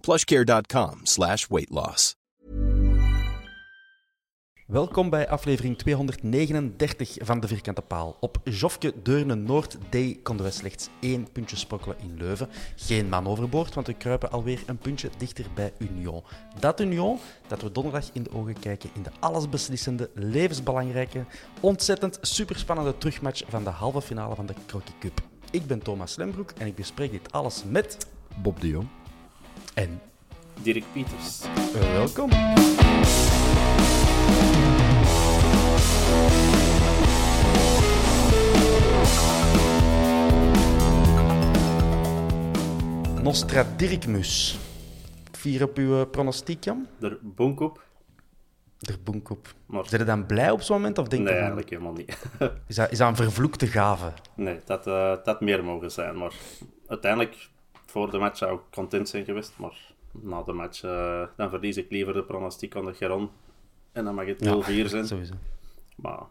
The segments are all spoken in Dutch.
plushcare.com slash weight loss. Welkom bij aflevering 239 van De Vierkante Paal. Op Jofke Deurne Noord D konden we slechts één puntje sprokkelen in Leuven. Geen man overboord, want we kruipen alweer een puntje dichter bij Union. Dat Union dat we donderdag in de ogen kijken in de allesbeslissende, levensbelangrijke, ontzettend superspannende terugmatch van de halve finale van de Crocky Cup. Ik ben Thomas Lembroek en ik bespreek dit alles met Bob de Jong. En Dirk Pieters. eh, welkom. Nostra Dirkmus. Vier op uw eh, pronostiek, Jan? De Bonkop? Der Boenkop. Maar Zijn je dan blij op zo'n moment of denk nee, je eigenlijk helemaal niet. is, dat, is dat een vervloekte gave? nee, dat, eh, dat had meer mogen zijn. Maar uiteindelijk, voor de match zou ik content zijn geweest. Maar na de match, eh, dan verlies ik liever de pronostiek aan de Geron. En dan mag het 0-4 zijn. Sowieso. Maar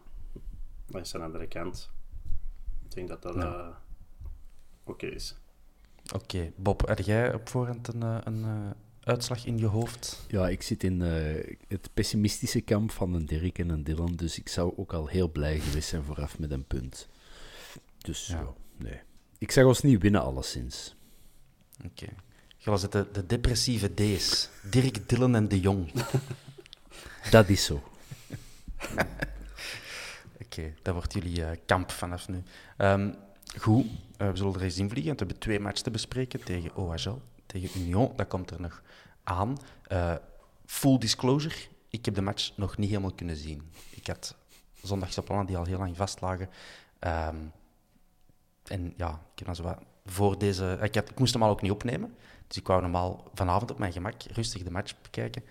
dat is aan de andere kant. Ik denk dat dat eh, oké is. Oké, Bob, heb jij op voorhand een, eh, een eh, uitslag in je hoofd? Ja, ik zit in eh, het pessimistische kamp van een Dirk en een Dylan, dus ik zou ook al heel blij geweest zijn vooraf met een punt. Dus Ja. ja, nee. Ik zag ons niet winnen, alleszins. Oké. Je was het de, de depressieve D's. Dirk, Dillen en De Jong. Dat is zo. Oké, dat wordt jullie eh, kamp vanaf nu. Ehm, goed, eh, we zullen er eens in vliegen. want We hebben twee matches te bespreken tegen OHL, tegen Union. Dat komt er nog aan. Eh, full disclosure, ik heb de match nog niet helemaal kunnen zien. Ik had zondagse plannen die al heel lang vastlagen. Ehm, en ja, ik heb dan zo wat voor deze... Ik, had, ik moest hem al ook niet opnemen. Dus ik wou normaal vanavond op mijn gemak rustig de match bekijken.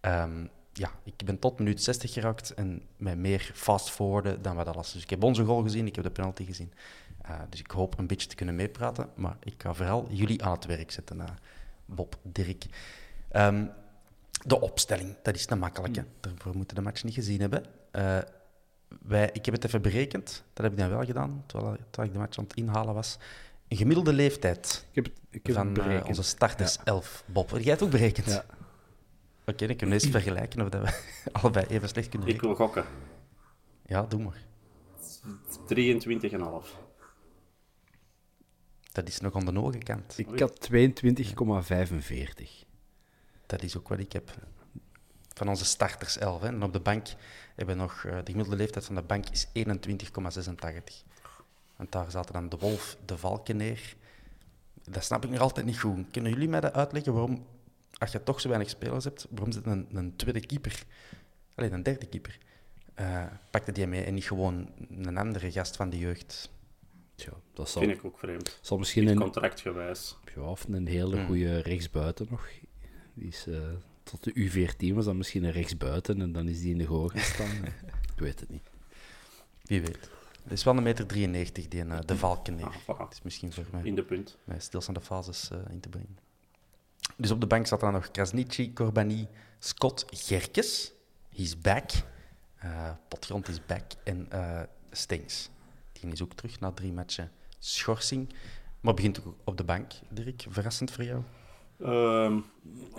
Ehm, ja, ik ben tot minuut 60 geraakt en met meer fast forwarden dan wat alles. Dus ik heb onze goal gezien, ik heb de penalty gezien. Eh, dus ik hoop een beetje te kunnen meepraten. Maar ik ga vooral jullie aan het werk zetten, eh, Bob, Dirk. Ehm, de opstelling, dat is te makkelijk. Hè? Daarvoor moeten we de match niet gezien hebben. Eh, wij, ik heb het even berekend, dat heb ik dan wel gedaan, terwijl, terwijl ik de match aan het inhalen was. Een gemiddelde leeftijd Ik heb het, ik heb van eh, berekend. onze starters 11. Bob, heb jij het ook berekend? Ja. Oké, dan kunnen we eens vergelijken of dat we allebei even slecht kunnen Ik rekenen. wil gokken. Ja, doe maar. 23,5. Dat is nog aan de hoge kant. Ik had 22,45. Dat is ook wat ik heb. Van onze starters 11. Hè. En op de bank hebben we nog... eh, de gemiddelde leeftijd van de bank is 21,86. Want daar zaten dan de Wolf, de Valkeneer. Dat snap ik nog altijd niet goed. Kunnen jullie mij dat uitleggen waarom, als je toch zo weinig spelers hebt, waarom zit een, een tweede keeper, alleen een derde keeper, eh pakte die mee en niet gewoon een andere gast van de jeugd? Tja, dat zal, Vind ik ook vreemd. zal misschien een, contractgewijs. ja, of een hele Hmm. goede rechtsbuiten nog. Die is, eh, tot de U14 was dan misschien een rechtsbuiten en dan is die in de goal gestaan. ik weet het niet. Wie weet. Het is wel een meter 93, die een, eh, de Valkeneer. Ah, voilà. Het is misschien voor mij. In de punt. stilstaande fases eh, in te brengen. Dus op de bank zat dan nog Krasniqi, Corbani, Scott, Gerkes. He's back. Uh, Potgrond is back. En uh, Stengs. Die is ook terug na drie matchen schorsing. Maar begint ook op de bank, Dirk. Verrassend voor jou? Um,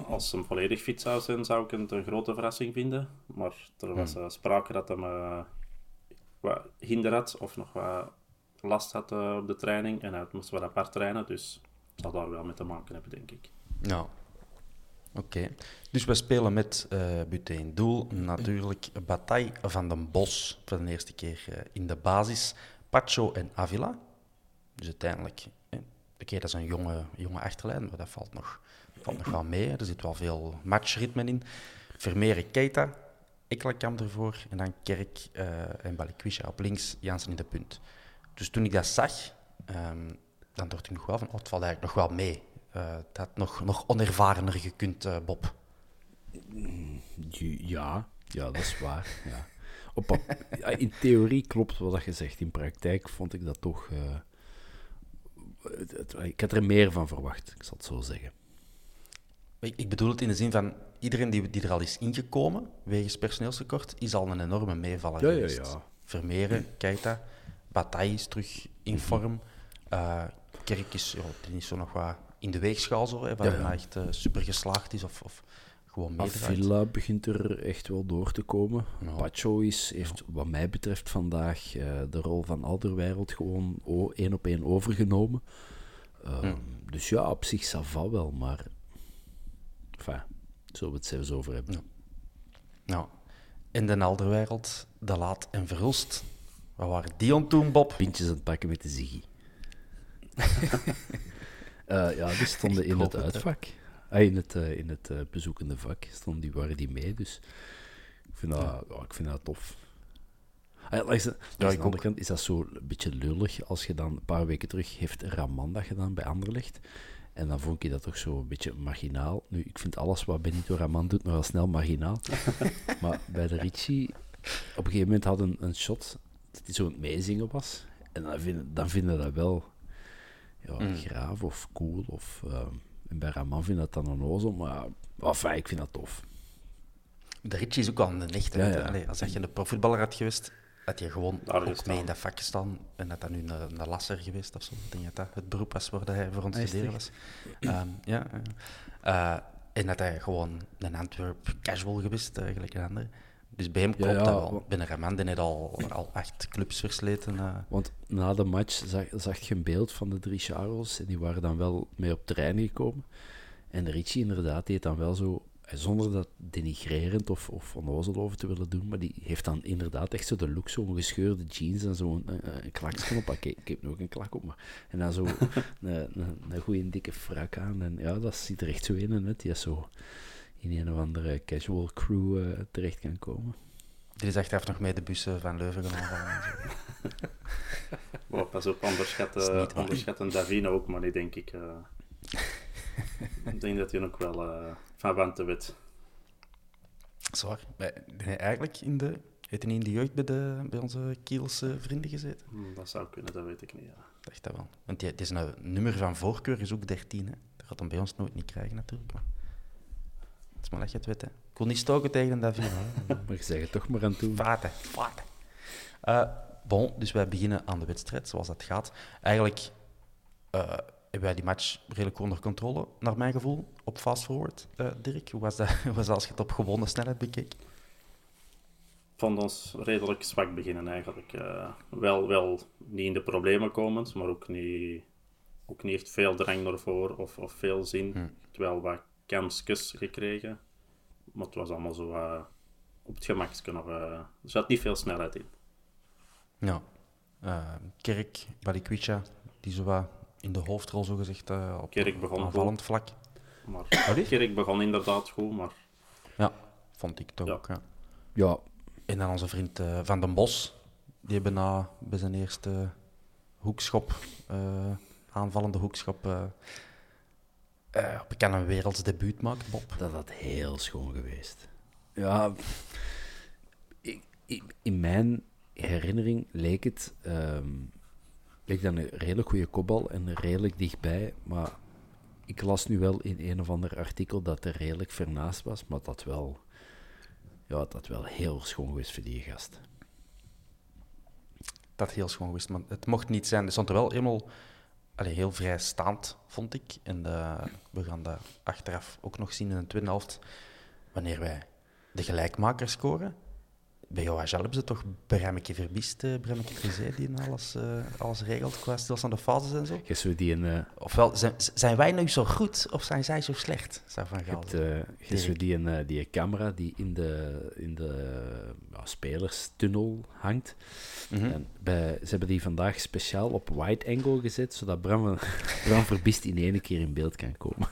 als hem volledig fit zou zijn, zou ik het een grote verrassing vinden. Maar er was uh, sprake dat uh, wat hinder had of nog wat last had uh, op de training. En hij moest wat apart trainen, dus zal daar wel mee te maken hebben, denk ik. Ja, oké. Dus we spelen met uh, Buté in doel. Natuurlijk Bataille van den Bos voor de eerste keer uh, in de basis. Pacho en Avila. Dus uiteindelijk, eh, oké, dat is een jonge, jonge achterlijn, maar dat valt nog, valt nog wel mee. Er zit wel veel matchritme in. Vermeer Keita, Ekkelkamp ervoor. En dan Kerk uh, en Balikwisha op links, Jansen in de punt. Dus toen ik dat zag, um, dan dacht ik nog wel van, oh, het valt eigenlijk nog wel mee. Uh, dat had nog, nog onervarener gekund, uh, Bob. Ja, ja, dat is waar. Ja. Op, in theorie klopt wat je zegt. In praktijk vond ik dat toch. Uh, het, het, ik had er meer van verwacht, ik zal het zo zeggen. Ik, ik bedoel het in de zin van iedereen die, die er al is ingekomen wegens personeelstekort, is al een enorme meevaller ja, geweest. Ja, ja. Vermeeren, Keita, Bataille is terug in vorm. Uh, Kerk is, ja, die is zo nog wat in de weegschaal, zo, hè, waar hij echt uh, super geslaagd is of, of gewoon meedraait. Avila begint er echt wel door te komen. No. Pacho is, heeft wat mij betreft vandaag uh, de rol van Alderwereld gewoon één op één overgenomen. Uh, hm. Dus ja, op zich Sava wel, maar enfin, zullen we het zelfs over hebben. Ja. Nou, in de Alderwereld, de Laat en Verhulst. Wat waren die toen, Bob? Pintjes aan het pakken met de Ziggy. uh, ja, die stonden in het uitvak. Ah, in het, uh, in het uh, bezoekende vak stonden die, waren die mee, dus ik vind dat, ja. Ik vind dat tof. Ah, langs de, ja, aan de andere kant is dat zo een beetje lullig als je dan een paar weken terug heeft Ramanda gedaan bij Anderlecht. En dan vond ik dat toch zo een beetje marginaal. Nu, ik vind alles wat Benito Raman doet nogal snel marginaal. maar bij de Ricci, op een gegeven moment had een, een shot dat hij zo aan het meezingen was. En dan vinden dan vind dat wel ja, mm. graaf of cool. Of, uh, en bij Raman vind dat dan een ozel, maar enfin, ik vind dat tof. De Ricci is ook al een echte. Ja, ja. Allee, als je een profvoetballer had geweest, had je gewoon Daar ook mee in dat vak gestaan. En dat dat nu een, een lasser geweest of zo. Ik denk dat dat het beroep was waar hij voor ons studeren was. Um, ja, uh, en dat hij gewoon een Antwerp casual geweest, uh, gelijk een ander. Dus bij hem klopt ja, ja, dat wel. Binnen Raman die heeft al, al acht clubs versleten. Uh. Want na de match zag, zag je een beeld van de drie Charles en die waren dan wel mee op terrein gekomen. En Richie inderdaad, die heeft dan wel zo, zonder dat denigrerend of, of onnozel over te willen doen, maar die heeft dan inderdaad echt zo de look, zo'n gescheurde jeans en zo'n een, een klaksje op. Okay, ik heb nog een klak op, maar... En dan zo een, een, een goede dikke frak aan. En ja, dat ziet er echt zo in uit. Die is zo in een of andere casual crew uh, terecht kan komen. Die is achteraf nog mee de bussen van Leuven aanvallen. oh, pas op, onderschatten, onderschatten Davino ook, maar die denk ik... Uh, ik denk dat hij ook wel uh, van Wante weet. Zwaar. Ben hij eigenlijk in de... Heeft hij in de jeugd bij, de, bij onze Kielse vrienden gezeten? Hmm, dat zou kunnen, dat weet ik niet, ja. Dacht dat wel. Want die, die is nou, nummer van voorkeur is ook 13, hè. Dat gaat dan bij ons nooit niet krijgen, natuurlijk. Maar... Dat is maar dat je het weet, hè. Ik kon niet stoken tegen Davino. maar je zegt het toch maar aan toe. Vaten, vaten. Uh, bon, dus wij beginnen aan de wedstrijd, zoals dat gaat. Eigenlijk uh, hebben wij die match redelijk onder controle, naar mijn gevoel, op fast forward. Uh, Dirk, hoe was, dat, hoe was dat als je het op gewone snelheid bekeek? Ik vond ons redelijk zwak beginnen eigenlijk. Uh, wel, wel niet in de problemen komend, maar ook niet, ook niet echt veel drang ervoor of, of veel zin. Hm. Terwijl wat kansjes gekregen. Maar het was allemaal zo uh, op het gemakje nog. Uh, er zat niet veel snelheid in. Ja. Kerk, Balikwisha, die zo wat in de hoofdrol zo gezegd uh, op Kerk begon aanvallend goed, vlak. Maar Kerk begon inderdaad goed, maar... Ja, vond ik toch ja. ook, ja. ja. En dan onze vriend uh, Van den Bos, die hebben na bij zijn eerste hoekschop, uh, aanvallende hoekschop, uh, op kan een werelds debuut maken, Bob. Dat had heel schoon geweest. Ja, ik, ik, in mijn herinnering leek het... Um, leek dan een redelijk goede kopbal en redelijk dichtbij, maar ik las nu wel in een of ander artikel dat er redelijk vernaast was, maar dat wel, ja, dat wel heel schoon geweest voor die gast. Dat heel schoon geweest, maar het mocht niet zijn. Er stond er wel helemaal allee, heel vrijstaand, vond ik. En uh, we gaan dat achteraf ook nog zien in de tweede helft, wanneer wij de gelijkmaker scoren bij jou hebben ze toch Bremmeke Verbist, uh, Bremmeke die alles, uh, alles regelt qua stilstaande fases en zo? Je die een, uh, Ofwel, zijn, zijn wij nu zo goed of zijn zij zo slecht? Zou van Gaal Je die, een, die camera die in de, in de spelerstunnel hangt. Mm -hmm. en bij, ze hebben die vandaag speciaal op wide angle gezet, zodat Bram, Bram Verbist in één keer in beeld kan komen.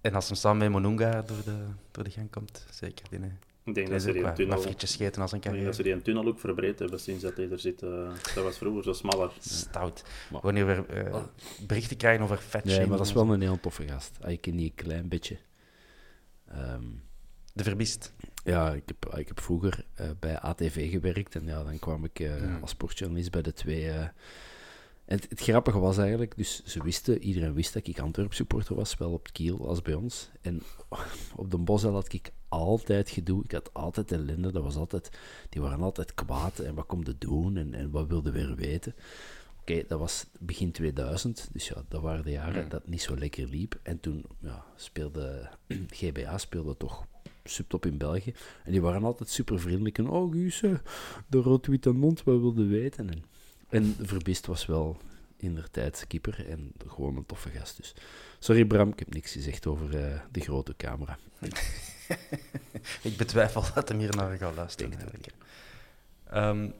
En als hem samen met Monunga door de, door de gang komt, zeker. Die, ik denk dat ze die een tunnel... scheten als een dat ze die een tunnel ook verbreed hebben sinds dat hij er zit. Uh, dat was vroeger zo smaller. Stout. Maar, Wanneer we uh, berichten krijgen over vet Nee, maar dat is wel een heel toffe gast. Ah, ik ken die een klein beetje. Um, de Verbist? Ja, ik heb, ik heb vroeger uh, bij ATV gewerkt. En ja, dan kwam ik als sportjournalist bij de twee... En het, het, grappige was eigenlijk, dus ze wisten, iedereen wist dat ik Antwerp supporter was, wel op het kiel als bij ons. En op de bos had ik altijd gedoe. Ik had altijd ellende. Dat was altijd, die waren altijd kwaad. En wat komt doen? En, en wat wilde weer weten? Oké, dat was begin 2000. Dus ja, dat waren de jaren dat het niet zo lekker liep. En toen ja, speelde GBA speelde toch subtop in België. En die waren altijd super vriendelijk. En oh, de rood-witte mond, wat wilde weten? En, en Verbist was wel in der tijd keeper en gewoon een toffe gast. Dus sorry Bram, ik heb niks gezegd over uh, de grote camera. ik betwijfel dat hem hier naar gaat luisteren. Um,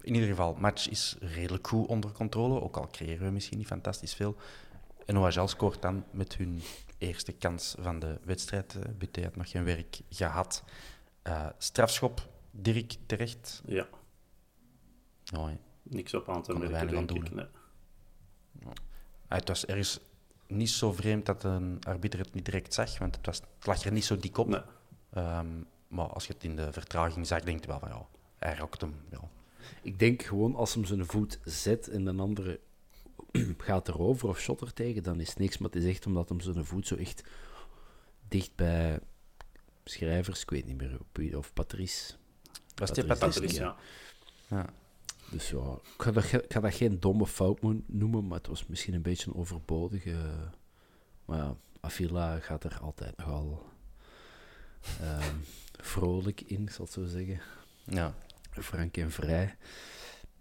in ieder geval, match is redelijk goed onder controle, ook al creëren we misschien niet fantastisch veel. En OHL scoort dan met hun eerste kans van de wedstrijd. Uh, Buté had nog geen werk gehad. Uh, strafschop, Dirk terecht. Ja. Oh, Niks op aan te merken, denk doen. ik. Nee. het was ergens niet zo vreemd dat een arbiter het niet direct zag, want het, was, het lag er niet zo dik op. Nee. Um, maar als je het in de vertraging zag, denk je wel van ja, hij rokt hem. Ja. Ik denk gewoon als hem zijn voet zet en de andere gaat erover of shot er tegen, dan is het niks. Maar het is echt omdat hem zijn voet zo echt dicht bij schrijvers, ik weet niet meer, of Patrice. Was het Patrice? ja. ja. Dus ja, ik ga, dat, ik ga dat geen domme fout noemen, maar het was misschien een beetje een overbodige. Maar ja, Avila gaat er altijd nogal um, vrolijk in, zal ik zo zeggen. Ja. Frank en vrij.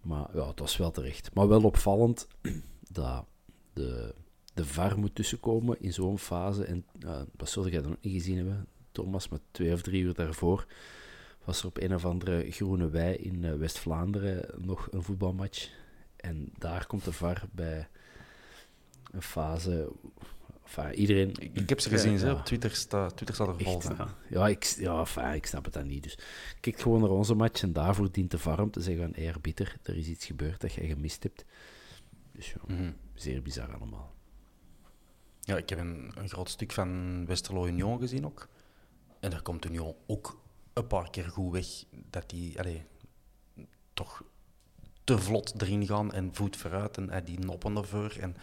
Maar ja, het was wel terecht. Maar wel opvallend dat de, de VAR moet tussenkomen in zo'n fase. En uh, wat zul jij dan ook niet gezien hebben, Thomas, maar twee of drie uur daarvoor was er op een of andere groene wei in uh, West-Vlaanderen nog een voetbalmatch. En daar komt de VAR bij een fase. Enfin, iedereen... Ik, heb ze gezien, ja, op Twitter, sta, Twitter staat er vol van. Ja, ik, ja enfin, ik snap het dan niet. Dus kijk gewoon naar onze match en daarvoor dient de VAR om te zeggen: van, hey, bitter, er is iets gebeurd dat jij gemist hebt. Dus ja, mm -hmm. zeer bizar allemaal. Ja, ik heb een, een groot stuk van Westerlo Union gezien ook. En daar komt Union ook een paar keer goed weg. Dat die toch te vlot erin gaan en voet vooruit en uh, die noppen ervoor. En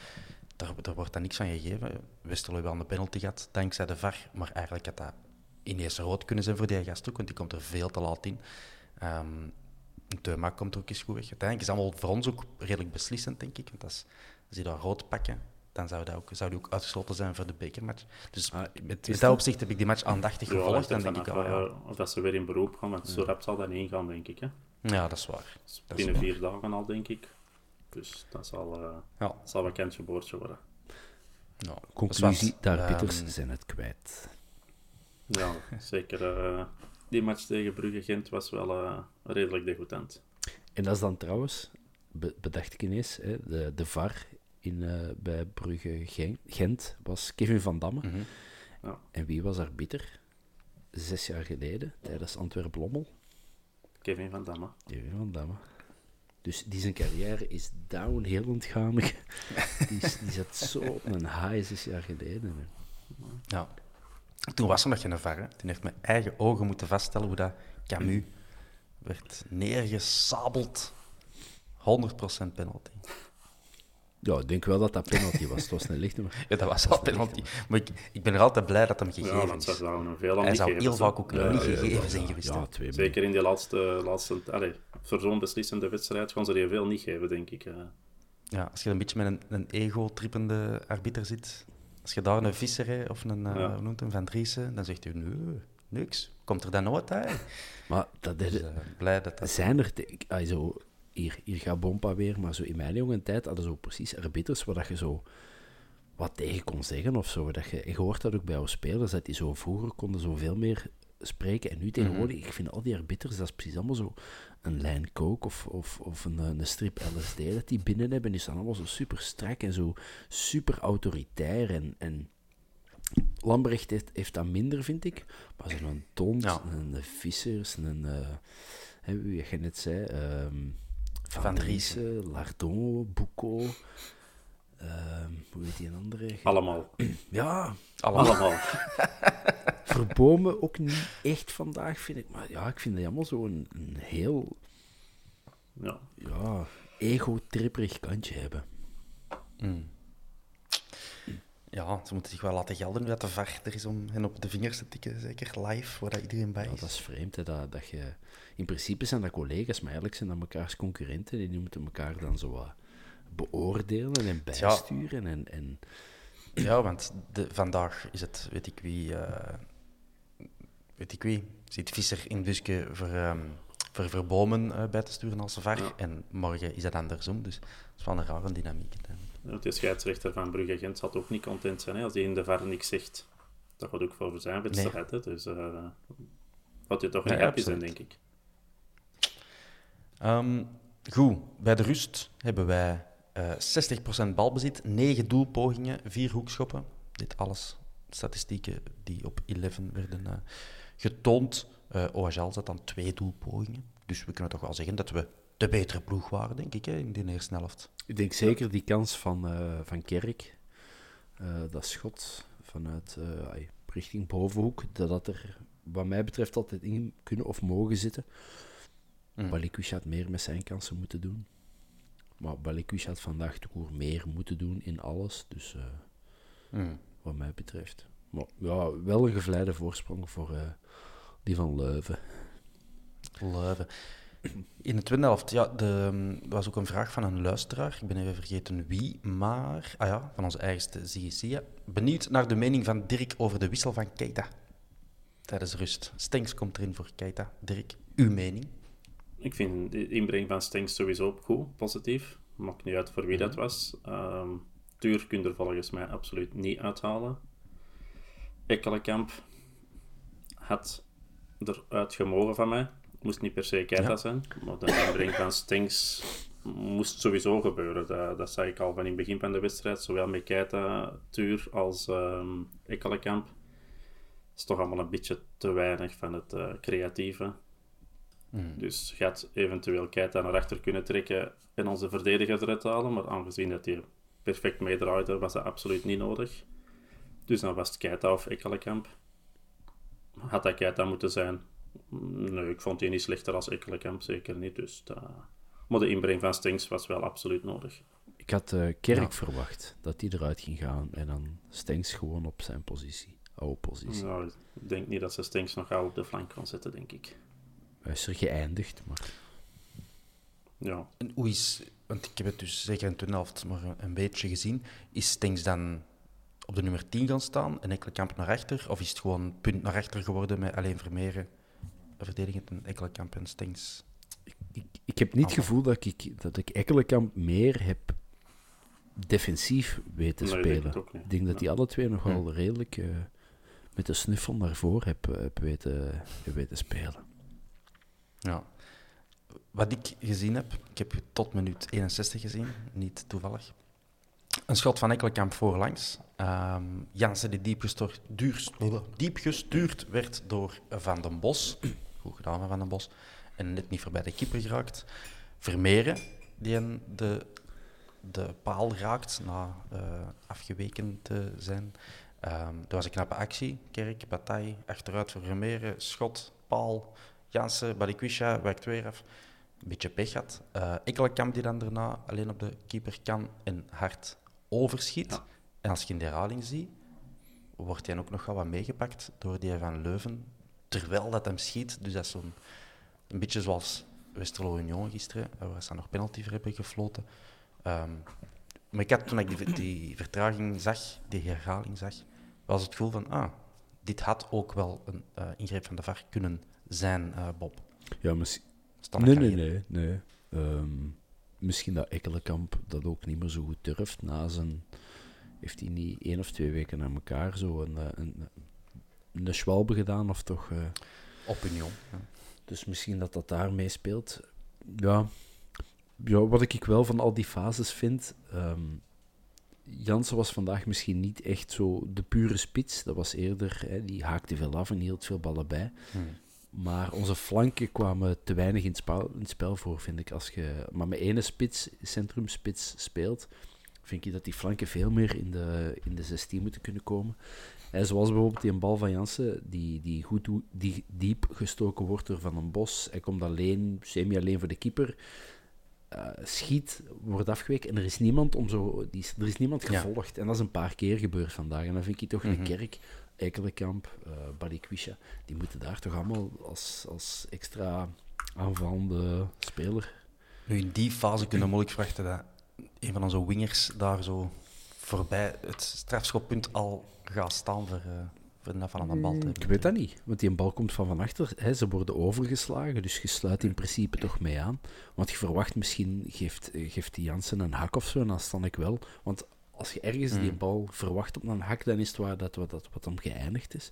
daar, daar wordt dan niks van gegeven. Westerlo wel een penalty gehad, dankzij de VAR. Maar eigenlijk had dat ineens rood kunnen zijn voor die gast ook, want die komt er veel te laat in. Um, Teuma komt er ook eens goed weg. Uiteindelijk is allemaal voor ons ook redelijk beslissend, denk ik. Want als, die daar rood pakken, dan zou, dat ook, zou die ook uitgesloten zijn voor de bekermatch. Dus ah, met, met dat opzicht heb ik die match aandachtig ja, gevolgd. Dan denk ik al, ja. Of dat ze weer in beroep gaan, want zo rap zal dat niet gaan, denk ik. Hè? Ja, dat is waar. Dat binnen vier dagen al, denk ik. Dus dat zal, uh, ja. zal een kentje boordje worden. Nou, Conclusie, daar Pieters um, zijn het kwijt. Ja, zeker. Uh, die match tegen Brugge-Gent was wel uh, redelijk degoutant. En dat is dan trouwens, bedacht ik ineens, hè, de, de VAR in, uh, bij Brugge Gent was Kevin van Damme. Mm -hmm. ja. En wie was arbiter? Zes jaar geleden, tijdens Antwerp-Lommel. Kevin van Damme. Kevin van Damme. Dus die zijn carrière is downhill ontgaan. die, die zat zo op een high zes jaar geleden. Ja. Toen was er nog geen VAR. Toen heeft mijn eigen ogen moeten vaststellen hoe dat Camus werd neergesabeld. 100% penalty. Ja, ik denk wel dat dat penalty was. Het was een lichte, maar... Ja, dat was al penalty. Maar ik, ik ben er altijd blij dat hem gegeven ja, is. dat zou hem veel Hij zou heel vaak ook Ja, niet ja, gegeven ja, zijn ja. geweest. Ja, twee Zeker in die laatste, laatste allee, voor zo'n beslissende wedstrijd gaan ze die veel niet geven, denk ik. eh. Ja, als je een beetje met een, een ego-trippende arbiter zit, als je daar een Visser hè, of een, eh, noemt hem, Van Driessen, dan zegt u, nee, niks. Komt er dan nooit uit? Maar dat is... Dus, eh, blij dat dat... Zijn er... te- ah, zo, hier, hier gaat Bompa weer, maar zo in mijn jonge tijd hadden zo precies arbiters waar dat je zo wat tegen kon zeggen of zo. Dat je, je hoort dat ook bij jouw spelers, dat die zo vroeger konden zoveel meer spreken. En nu tegenwoordig, ik vind al die arbiters, dat is precies allemaal zo een lijn coke of, of, of een, een strip LSD dat die binnen hebben. Die staan allemaal zo super strak en zo super autoritair. En, en Lambrecht heeft, heeft dat minder, vind ik. Maar zo'n Tont, Ja. een Vissers, een... eh hè, wie je net zei... ehm, Van, Van Driessen, Lardon, Boucault... ehm, hoe heet die een andere? Allemaal. Ja, Allemaal. Allemaal. Verbomen ook niet echt vandaag, vind ik. Maar ja, ik vind dat allemaal zo'n een heel Ja. ja, ego-tripperig kantje hebben. Mm. Ja, ze moeten zich wel laten gelden nu dat de VAR er is om hen op de vingers te tikken, zeker live, waar iedereen bij Ja, is. dat is vreemd, hè, dat, dat je... In principe zijn dat collega's, maar eigenlijk zijn dat mekaars concurrenten. En die moeten elkaar dan zo wat beoordelen en bijsturen. En, en Ja, want de, vandaag is het, weet ik wie, eh, weet ik wie, zit Visser in Buske voor, ehm, voor Verbomen eh, bij te sturen als VAR. Ja. En morgen is dat andersom, dus dat is wel een rare dynamiek. Ja, De scheidsrechter van Brugge Gent zal ook niet content zijn hè, als hij in de VAR niks zegt. Dat gaat ook voor zijn wedstrijd. hè, Dus uh, had je toch niet Ja, happy zijn, denk ik. Ehm, goed, bij de rust hebben wij eh 60% balbezit, 9 doelpogingen, 4 hoekschoppen. Dit alles statistieken die op 11 werden eh, getoond. Eh OHL zat dan twee doelpogingen. Dus we kunnen toch wel zeggen dat we de betere ploeg waren, denk ik, hè, in de eerste helft. Ik denk zeker die kans van, eh, van Kerk, eh, dat schot vanuit eh, richting bovenhoek, dat dat er wat mij betreft altijd in kunnen of mogen zitten. Mm. Balikwisha had meer met zijn kansen moeten doen. Maar Balikwisha had vandaag toch meer moeten doen in alles. Dus Mm. wat mij betreft. Maar ja, wel een gevleide voorsprong voor die van Leuven. Leuven. In de tweede helft, ja, de, er was ook een vraag van een luisteraar. Ik ben even vergeten wie, maar... Ah ja, van onze eigenste Zie Benieuwd naar de mening van Dirk over de wissel van Keita. Tijdens rust. Stenks komt erin voor Keita. Dirk, uw mening? Ik vind de inbreng van Stenks sowieso goed, positief. Maakt niet uit voor wie dat was. Ehm Tuur kun je er volgens mij absoluut niet uithalen. Ekkelenkamp had eruit gemogen van mij. Moest niet per se Keita Ja. zijn. Maar de inbreng van Stenks moest sowieso gebeuren. Dat, dat zei ik al van in het begin van de wedstrijd. Zowel met Keita, Tuur als ehm Ekkelenkamp. is toch allemaal een beetje te weinig van het eh, creatieve. Dus gaat eventueel Keita naar achter kunnen trekken en onze verdediger eruit halen. Maar aangezien dat hij perfect meedraaide, was dat absoluut niet nodig. Dus dan was het Keita of Ekkelenkamp. Had dat Keita moeten zijn? Nee, ik vond die niet slechter als Ekkelenkamp, zeker niet. Dus dat... Maar de inbreng van Stenks was wel absoluut nodig. Ik had eh, Kerk Ja. verwacht dat die eruit ging gaan. En dan Stenks gewoon op zijn positie. Oude positie. Nou, ik denk niet dat ze Stenks nog gauw op de flank kan zetten, denk ik. Hij is er geëindigd, maar... Ja, En hoe is... Want ik heb het dus zeker in de tweede helft maar een- beetje gezien. Is Stenks dan op de nummer 10 gaan staan en Ekkelenkamp naar achter? Of is het gewoon een punt naar achter geworden met alleen Vermeeren verdedigend en Ekkelenkamp en Stenks? Ik, ik heb niet het gevoel dat ik, dat ik Ekkelenkamp meer heb defensief weten Nee, ik denk spelen. Ik denk dat die alle twee nog wel Hm. redelijk eh, met de snuffel naar voren heb, eh, heb weten, heb weten spelen. Ja. Wat ik gezien heb, ik heb tot minuut 61 gezien, niet toevallig. Een schot van Ekkelenkamp voorlangs. Ehm Jansen die diep gestuurd, duur- diep gestuurd werd door Van den Bos. Goed gedaan van Van den Bos. En net niet voorbij de keeper geraakt. Vermeeren, die een de, de paal raakt na eh, afgeweken te zijn. Ehm dat was een knappe actie. Kerk, bataille, achteruit voor Vermeeren, schot, paal. Jansen, Balikwisha wijkt weer af. een beetje pech had. Uh, Ekkelenkamp die dan daarna alleen op de keeper kan en hard overschiet. En als je in de herhaling ziet, wordt hij ook nog wel wat meegepakt door die van Leuven, terwijl dat hem schiet. Dus dat is zo'n een beetje zoals Westerlo Union gisteren, waar ze nog penalty voor hebben gefloten. Um, maar ik had toen ik die, die, vertraging zag, die herhaling zag, was het gevoel van, ah, dit had ook wel een uh, ingreep van de VAR kunnen zijn, uh, Bob. Ja, misschien... Nee, nee, nee, nee. Um, misschien dat Ekkelenkamp dat ook niet meer zo goed durft na zijn... Heeft hij niet één of twee weken na elkaar zo een, eh, een, een, een schwalbe gedaan, of toch... Uh... Op Union, ja. Dus misschien dat dat daar meespeelt. Ja, ja, wat ik wel van al die fases vind. Um, Jansen was vandaag misschien niet echt zo de pure spits. Dat was eerder, hè, die haakte veel af en hield veel ballen bij. Hmm. Maar onze flanken kwamen te weinig in het, spel, in het spel voor, vind ik. Als je maar met ene spits, centrumspits speelt, vind ik dat die flanken veel meer in de, in de 16 moeten kunnen komen. Zoals bijvoorbeeld die een bal van Jansen, die, die goed die diep gestoken wordt door Van een Bos. Hij komt alleen, semi-alleen voor de keeper. Uh, schiet, wordt afgeweken en er is niemand om zo... Die, er is niemand gevolgd. En dat is een paar keer gebeurd vandaag. En dan vind ik toch mm -hmm. een kerk, Eikelenkamp, uh, Balikwisha, die moeten daar toch allemaal als, als extra aanvallende speler... Nu, in die fase kunnen we moeilijk verwachten dat een van onze wingers daar zo voorbij het strafschoppunt al gaat staan voor, uh, voor een van een bal te Ik weet dat niet, want die bal komt van van achter. Hè, ze worden overgeslagen, dus je sluit in principe toch mee aan. Want je verwacht misschien, geeft, geeft die Jansen een hak of zo, en dan sta ik wel. Want als je ergens die bal verwacht op een hak, dan is het waar dat, dat, dat wat om geëindigd is.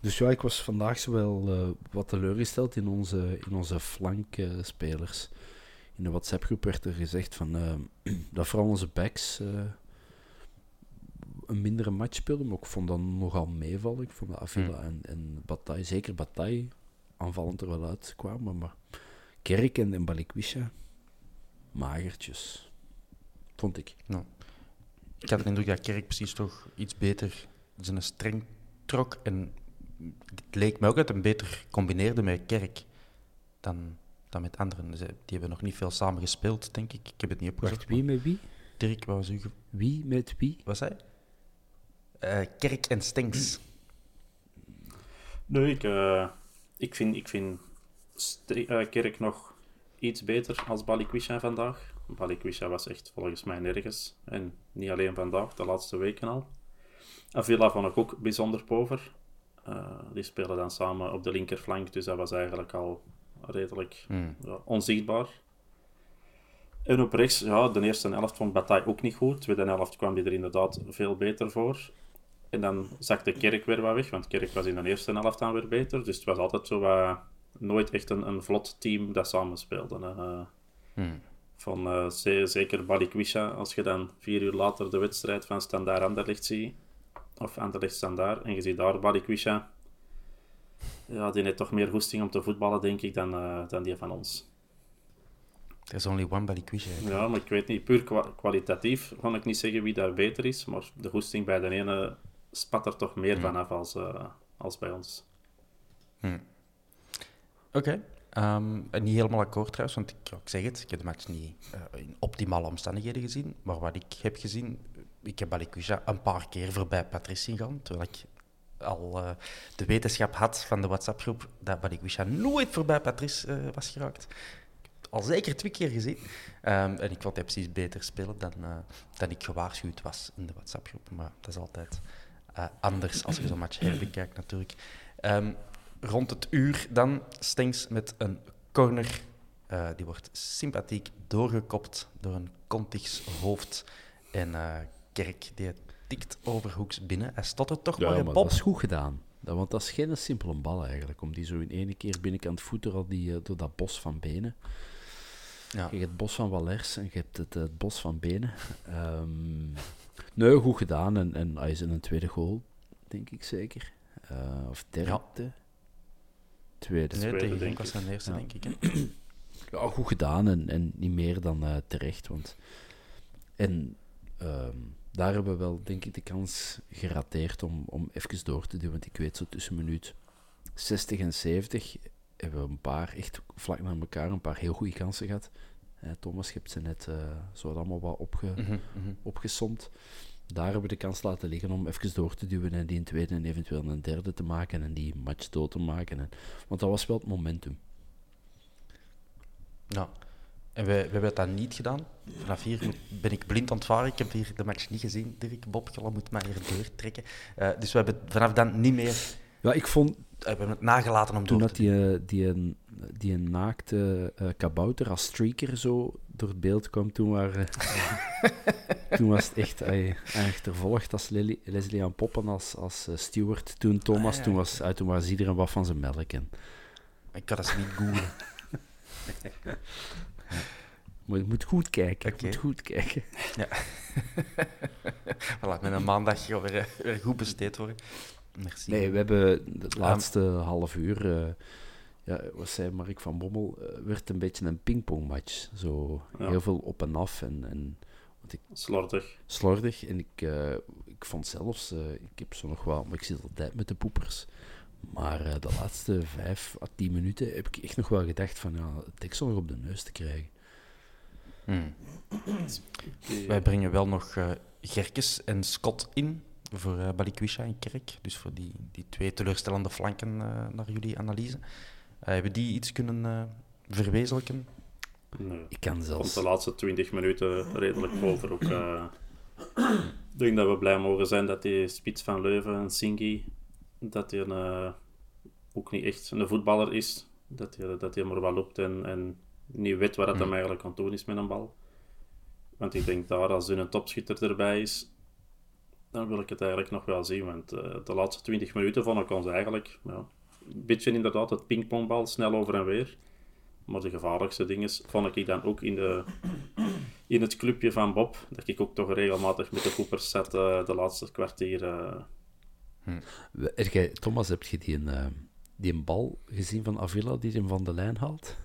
Dus ja, ik was vandaag zo wel uh, wat teleurgesteld in onze, in onze flankspelers. Uh, in de WhatsApp-groep werd er gezegd van, uh, dat vooral onze backs een mindere match speelden, maar ik vond dat nogal meevallen. Ik vond dat Avila hmm. en, en Bataille, zeker Bataille, aanvallend er wel uitkwamen, maar Kerk en, en Balikwisha, magertjes, vond ik. Nou, ik had de indruk dat Kerk precies toch iets beter zijn streng trok en het leek me ook dat hij beter combineerde met Kerk dan dan met anderen. Die hebben nog niet veel samen gespeeld, denk ik. Ik heb het niet opgezocht. Wacht, wie met wie? Dirk wou zeggen. Wie met wie? Wat zei uh, Kerk en Stinks. Nee, ik, uh, ik vind, ik vind uh, Kerk nog iets beter als Balikwisha vandaag. Balikwisha was echt volgens mij nergens. En niet alleen vandaag, de laatste weken al. Avila vond ik ook bijzonder pover. die spelen dan samen op de linkerflank, dus dat was eigenlijk al redelijk hmm. ja, onzichtbaar. En op rechts, ja, de eerste helft vond Bataille ook niet goed. De tweede helft kwam hij er inderdaad veel beter voor. En dan zakte Kerk weer wat weg, want Kerk was in de eerste helft dan weer beter. Dus het was altijd zo wat, nooit echt een, een vlot team dat samen speelde. Uh, hmm. Van uh, zeker Balikwisha, als je dan vier uur later de wedstrijd van Standaard Anderlecht ziet, of Anderlecht Standaard, en je ziet daar Balikwisha ja, die heeft toch meer goesting om te voetballen, denk ik, dan, uh, dan die van ons. There's only one quiz. Ja, maar ik weet niet, puur kwalitatief kan ik niet zeggen wie daar beter is, maar de goesting bij de ene spat er toch meer hmm. vanaf als, uh, als bij ons. Hmm. Oké. Okay. Um, ehm, niet helemaal akkoord trouwens, want ik, ik zeg het, ik heb de match niet uh, in optimale omstandigheden gezien. Maar wat ik heb gezien, ik heb Balikwisha een paar keer voorbij Patrice zien gaan, terwijl ik al uh, de wetenschap had van de WhatsApp-groep dat Balikwisha nooit voorbij Patrice uh, was geraakt. Al zeker twee keer gezien. Um, en ik vond hij precies beter spelen dan, uh, dan ik gewaarschuwd was in de WhatsApp-groep. Maar dat is altijd anders als je zo'n match herbekijkt, natuurlijk. Um, rond het uur dan Stengs met een corner. die wordt sympathiek doorgekopt door een Contigs hoofd. En Kerk die het tikt overhoeks binnen. Hij stottert toch maar, maar dat is goed gedaan. Dat, want dat is geen simpele bal eigenlijk. Om die zo in één keer binnenkant voeten al die, uh, door dat bos van benen. Ja. Je hebt het bos van Valers en je hebt het, het bos van benen. Um, nee, goed gedaan. En, en hij is in een tweede goal, denk ik zeker. Uh, of derde. Ja. Tweede. Nee, tweede, denk ik. was zijn eerste, ja. denk ik. ja, goed gedaan en, en niet meer dan uh, terecht. Want... En... Um, daar hebben we wel, denk ik, de kans gerateerd om, om even door te doen. Want ik weet zo tussen minuut 60 en 70 hebben we een paar, echt vlak na elkaar, een paar heel goede kansen gehad. Thomas, je hebt ze net uh, zo allemaal wat opge, mm opgesomd. Daar hebben we de kans laten liggen om even door te duwen en die een tweede en eventueel een derde te maken en die match dood te maken. En, want dat was wel het momentum. Ja, en we, we hebben dat niet gedaan. Vanaf hier ben ik blind aan het varen. Ik heb hier de match niet gezien. Dirk Bobgela moet mij hier doortrekken. Uh, dus we hebben vanaf dan niet meer... Ja, ik vond... We hebben het nagelaten om door te die, uh, die, een, die een naakte uh, kabouter als streaker zo door het beeld kwam, toen, waren, toen was het echt achtervolgd als Lily, Leslie aan Poppen als, als steward. Toen Thomas, ah, toen, was, toen was iedereen wat van zijn melk. En... Ik kan dat niet googlen. Maar je moet goed kijken. Okay. moet goed kijken. Ja. voilà, met een maandag weer, weer goed besteed worden. Merci. Nee, we hebben de laatste half uur... Uh, ja, wat zei Mark van Bommel? Uh, werd een beetje een pingpongmatch. Zo heel veel op en af. En, en, wat ik, slordig. Slordig. En ik, uh, ik vond zelfs... ik heb zo nog wel... Maar ik zit altijd met de poepers. Maar de laatste vijf à tien minuten heb ik echt nog wel gedacht van... Ja, het deksel nog op de neus te krijgen. Hmm. Wij brengen wel nog uh, Gerkes en Scott in voor uh, Balikwisha en Kerk. Dus voor die, die twee teleurstellende flanken uh, naar jullie analyse. hebben die iets kunnen verwezenlijken? Nee. Ik kan zelfs... de laatste 20 minuten redelijk over. Ook, ik denk dat we blij mogen zijn dat die spits van Leuven en Singi, dat hij ook niet echt een voetballer is. Dat hij, dat hij maar wel loopt en, en niet weet wat het hem hmm. eigenlijk aan doen is met een bal. Want ik denk daar, als er een topschutter erbij is, dan wil ik het eigenlijk nog wel zien. Want uh, de laatste 20 minuten vond ik ons eigenlijk ja, een beetje inderdaad het pingpongbal, snel over en weer. Maar de gevaarlijkste dingen vond ik dan ook in, de, in het clubje van Bob, dat ik ook toch regelmatig met de koepers zat uh, de laatste kwartier. Uh... Hm. Thomas, heb je die een, die een bal gezien van Avila die hem van de lijn haalt?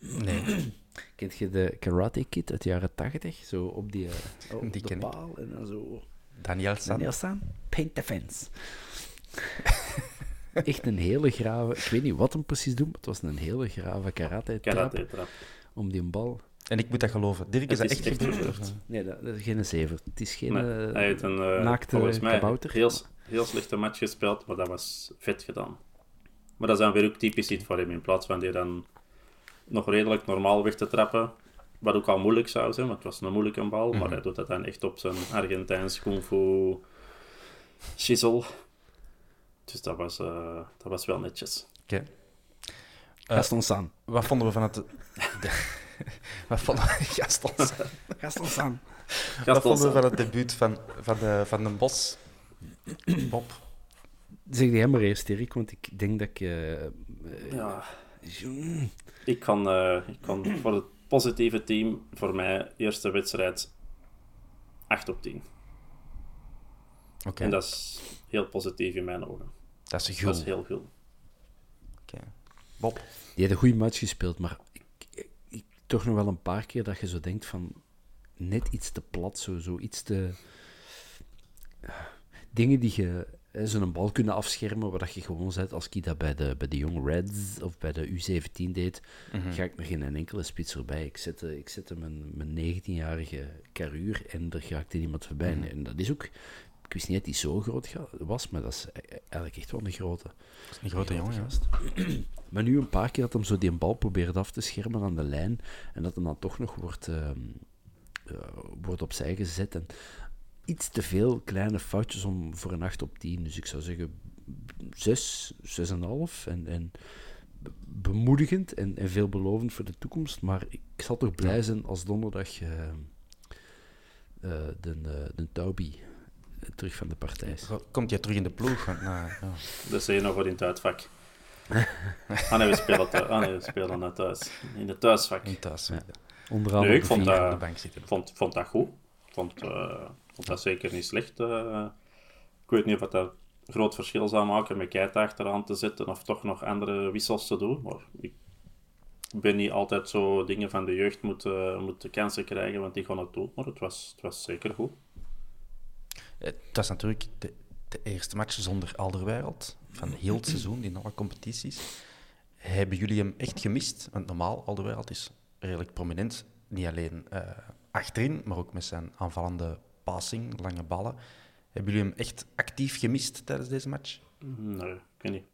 Nee. Kent je de Karate Kid uit de jaren 80? Zo op die, uh, op die de paal en dan zo... Daniel San. Daniel San, paint the fence. Echt een hele grave... Ik weet niet wat hem precies doet, maar het was een hele grave karate-trap. Karate om die bal... En ik moet dat geloven. Dirk, is, dat echt gebeurd? Nee, dat, is geen zever. Het is geen nee, hij heeft een, uh, naakte kabouter. Heel, heel slechte match gespeeld, maar dat was vet gedaan. Maar dat is dan weer ook typisch iets voor hem. In plaats van die dan nog redelijk normaal weg te trappen. Wat ook al moeilijk zou zijn, want het was een moeilijke bal. Maar mhm. hij doet dat dan echt op zijn Argentijns kung fu shizzle. Dus dat was, uh, dat was wel netjes. Oké. Okay. Uh, Gaston San. Wat vonden we van het... Wat vonden we... Gaston San. Gaston San. Wat vonden we van het debuut van, van, de, van de Bos? Bob? Zeg jij maar eerst, Erik, want ik denk dat ik... Uh, ja. Ik kan, uh, ik kan voor het positieve team voor mij eerste wedstrijd 8 op 10. Oké. En dat is heel positief in mijn ogen. Dat is, dat is heel goed. Oké. Bob? Die had een goede match gespeeld, maar toch nog wel een paar keer dat je zo denkt van net iets te plat, zo, zo iets te... Dingen die je ze een bal kunnen afschermen, waar je gewoon zet, als ik dat bij de, bij de Young Reds of bij de U17 deed, mhm. ga ik nog geen enkele spits voorbij. Ik zette, ik zette mijn, mijn 19-jarige karuur en er raakte niemand voorbij. Mhm. En dat is ook, ik wist niet dat hij zo groot was, maar dat is e-, eigenlijk echt wel een grote. een grote jongen, gast. Maar nu een paar keer dat hem zo die bal probeert af te schermen aan de lijn en dat hem dan toch nog wordt, uh, uh, wordt opzij gezet. En iets te veel kleine foutjes om voor een 8 op 10. Dus ik zou zeggen 6, 6,5. En, en bemoedigend en, en veelbelovend voor de toekomst. Maar ik zal toch blij zijn als donderdag uh, uh, de, uh, de Taubi terug van de partij is. Komt jij terug in de ploeg? Nou, ja. Dat is nog wat in het uitvak. ah nee, we spelen, thuis. Ah, nee, we spelen naar thuis. In het thuisvak. In thuis, ja. Onder andere nee, ik vond dat, de bank zitten. Vond, vond dat goed. Vond, vond dat zeker niet slecht. Uh, ik weet niet of dat een groot verschil zou maken met Keita achteraan te zetten of toch nog andere wissels te doen. Maar ik ben niet altijd zo dingen van de jeugd moeten, moeten kansen krijgen, want die gaan het doen. Maar het was, het was zeker goed. Het was natuurlijk de, de eerste match zonder Alderwereld van heel het seizoen in alle competities. hebben jullie hem echt gemist? Want normaal, Alderweireld is redelijk prominent. Niet alleen uh, achterin, maar ook met zijn aanvallende passing, lange ballen. Hebben jullie hem echt actief gemist tijdens deze match? Nee, ik weet niet.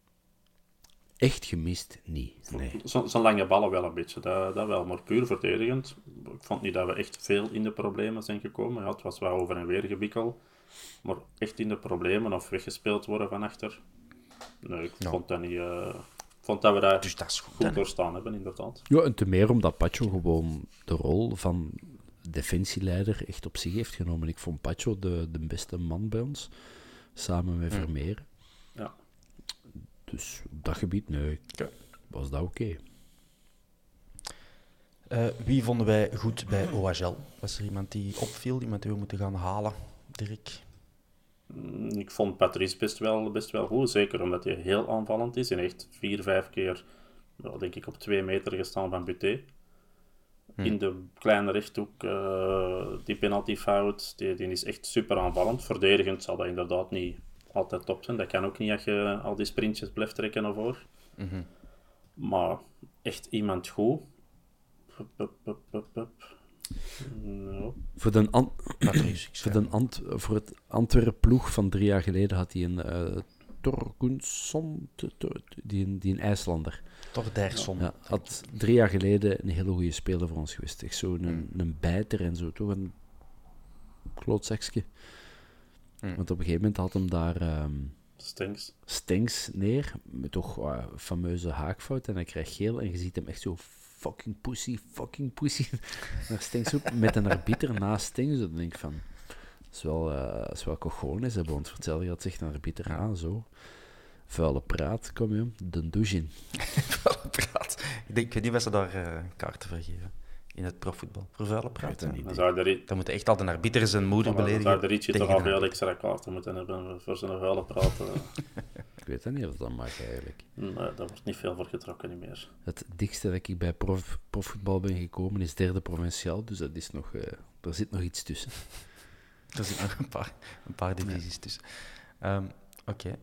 Echt gemist? Niet. Nee. Zo'n lange ballen wel een beetje, dat, dat wel. Maar puur verdedigend. Ik vond niet dat we echt veel in de problemen zijn gekomen. Ja, het was wel over en weer gebikkel. Maar echt in de problemen of weggespeeld worden van achter. Nee, ik vond dat niet. Uh, vond dat we daar dus dat is goed, goed doorstaan hebben, inderdaad. Ja, en te meer omdat Pacho gewoon de rol van defensieleider echt op zich heeft genomen. Ik vond Pacho de, de beste man bij ons, samen met Vermeer. Ja. Dus op dat gebied, nee, was dat oké. Uh, wie vonden wij goed bij OHL? Was er iemand die opviel, iemand die we moeten gaan halen, Dirk? Mm, ik vond Patrice best wel, best wel goed, zeker omdat hij heel aanvallend is en echt vier, vijf keer, wel, denk ik, op twee meter gestaan van Buté. Hm. In de kleine rechthoek, uh, die penalty fout, die, die is echt super aanvallend. Verdedigend zal dat inderdaad niet altijd top zijn. Dat kan ook niet als je al die sprintjes blijft trekken naar voren. Mhm. Maar echt iemand goed. No. Voor, de An voor, de Ant voor het Antwerp ploeg van drie jaar geleden had hij een uh, Torgunsson, die, die een IJslander. Tordersson. Ja, had drie jaar geleden een hele goede speler voor ons geweest. Echt zo'n een, mm. een bijter en zo, toch een klootzakje. Mm. Want op een gegeven moment had hem daar... Um, Stinks. Stinks neer, met toch uh, fameuze haakfout. En hij krijgt geel en je ziet hem echt zo fucking pussy, fucking pussy naar Stinks op, met een arbiter naast Stinks. Dan denk ik van, dat is wel, uh, is wel cojones, hè, want vertel je dat zich naar arbiter aan, zo. Vuile praat, kom je, de douche. Vuile praat. Ik, denk, weet niet of ze daar uh, kaarten voor geven in het profvoetbal. Voor vuile praat. Dan, zou er, dan moet echt al de arbiter zijn moeder beledigen. Dan zou de Ritje toch al veel extra kaarten moeten hebben voor zijn vuile praten. Ik weet niet of dat mag eigenlijk. Nee, daar wordt niet veel voor getrokken niet meer. Het dichtste dat ik bij prof, profvoetbal ben gekomen is derde provinciaal, dus dat is nog, uh, er zit nog iets tussen. er zitten nog een paar, een paar divisies tussen. Um, Oké.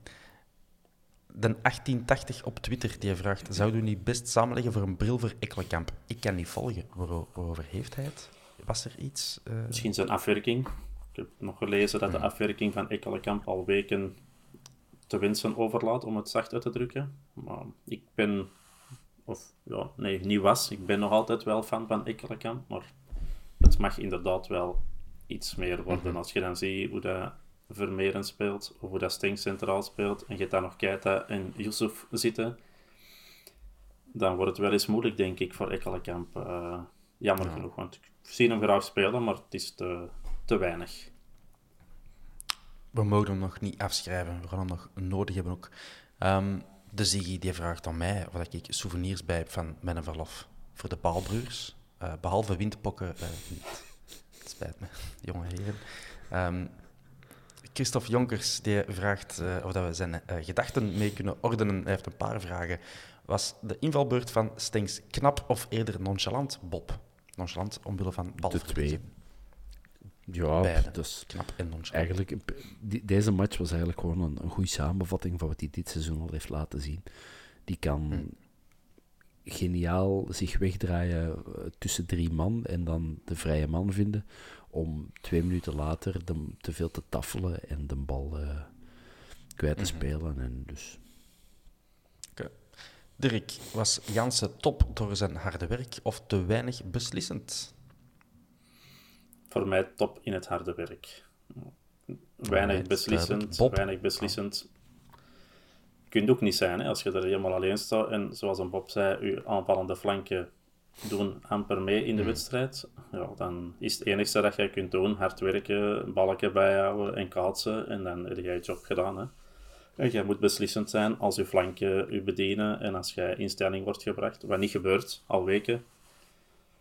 De 1880 op Twitter die vraagt: Zouden we niet best samenleggen voor een bril voor Ekkelenkamp? Ik kan niet volgen. waarover heeft hij het? Was er iets? Uh... Misschien zijn afwerking. Ik heb nog gelezen dat de afwerking van Ekkelenkamp al weken te wensen overlaat, om het zacht uit te drukken. Maar ik ben, of ja, nee, niet was, ik ben nog altijd wel fan van Ekkelenkamp, maar het mag inderdaad wel iets meer worden. Mhm. Als je dan ziet hoe dat Vermeeren speelt, of hoe dat Stink centraal speelt, en je hebt daar nog Keita en Yusuf zitten, dan wordt het wel eens moeilijk, denk ik, voor Ekkelenkamp. Uh, jammer genoeg, want ik zie hem graag spelen, maar het is te, te weinig we mogen hem nog niet afschrijven. We gaan hem nog nodig hebben ook. Um, de Ziggy die vraagt aan mij of ik souvenirs bij heb van mijn verlof voor de Paalbroers. Uh, behalve windpokken uh, niet. Het spijt me, jonge heren. Um, Christophe Jonkers die vraagt uh, of dat we zijn gedachten mee kunnen ordenen. Hij heeft een paar vragen. Was de invalbeurt van Stengs knap of eerder nonchalant, Bob? Nonchalant omwille van balverliezen. De twee. Ja, dus knap en Eigenlijk, deze match was eigenlijk gewoon een, een goede samenvatting van wat hij dit seizoen al heeft laten zien. Die kan hm. geniaal zich wegdraaien eh, tussen drie man en dan de vrije man vinden om twee minuten later de, te veel te taffelen en de bal uh, kwijt te mhm. spelen. En dus... Dirk, was Jansen top door zijn harde werk of te weinig beslissend? voor mij top in het harde werk. Weinig beslissend, weinig beslissend. Kunt ook niet zijn hè, als je er helemaal alleen staat en zoals een Bob zei, je aanvallende flanken doen amper mee in de hmm. wedstrijd. Ja, dan is het enige dat jij kunt doen hard werken, balken bijhouden en kaatsen en dan heb je je job gedaan. Hè. En jij moet beslissend zijn als je flanken je bedienen en als jij in stelling wordt gebracht, wat niet gebeurt al weken.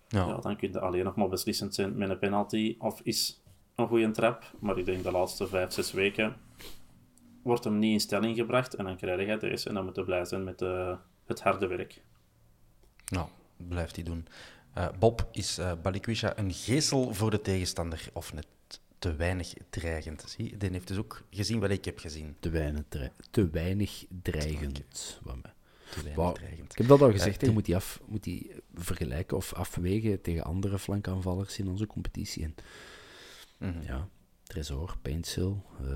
Ja. dan kun je alleen nog maar beslissend zijn met een penalty. Of is een goede trap. Maar ik denk de laatste vijf, zes weken wordt hem niet in stelling gebracht. En dan krijg je deze. En dan moet je blij zijn met uh, het harde werk. Nou, blijft hij doen. Uh, Bob, is uh, Balikwisha een geestel voor de tegenstander of net te weinig dreigend? Zie, die heeft dus ook gezien wat ik heb gezien. Te weinig, te weinig dreigend. Te te weinig dreigend. Ik heb dat al gezegd, je moet die, af, moet die vergelijken of afwegen tegen andere flankaanvallers in onze competitie. En, Mhm. Ja, Tresor, Paintsil. Uh...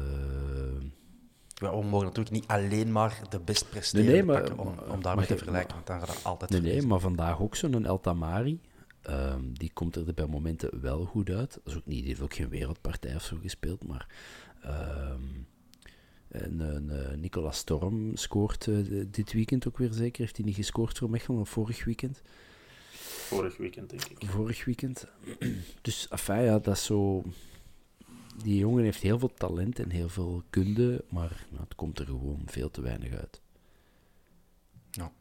We mogen natuurlijk niet alleen maar de best nee, nee, maar, pakken om, om daarmee te vergelijken, want dan gaat dat altijd Nee, nee, maar vandaag ook zo'n El Tamari. Um, die komt er bij momenten wel goed uit. Dat is ook niet, die heeft ook geen wereldpartij of zo gespeeld, maar... Um, en uh, Nicolas Storm scoort uh, dit weekend ook weer zeker. Heeft hij niet gescoord voor Mechelen of vorig weekend? Vorig weekend, denk ik. Vorig weekend. Dus, afijn, ja, dat is zo... Die jongen heeft heel veel talent en heel veel kunde, maar nou, het komt er gewoon veel te weinig uit. Ja.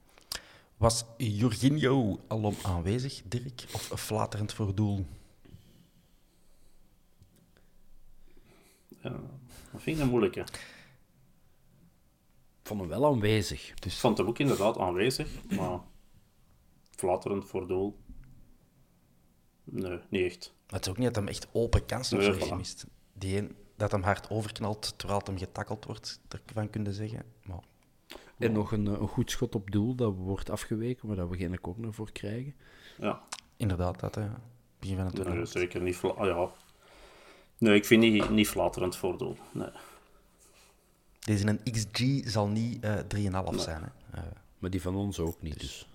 Was Jorginho alom aanwezig, Dirk? Of flaterend voor doel? Ja, dat vind ik een moeilijke. Ik vond hem wel aanwezig. Dus... Ik vond hem ook inderdaad aanwezig, maar flatterend voor doel. Nee, niet echt. Het is ook niet dat hem echt open kansen Nee, voilà. gemist. Die een, dat hem hard overknalt terwijl het hem getakkeld wordt, daarvan kunnen zeggen. Maar En nog een, een goed schot op doel dat wordt afgeweken, maar dat we geen corner voor krijgen. Ja, inderdaad, dat hè. Begin van het nee, tweede. zeker niet. Ah, ja. Nee, ik vind niet, niet flatterend voor doel. Nee. Deze een XG zal niet eh 3,5 zijn. Hè. Eh, Maar die van ons ook niet, dus...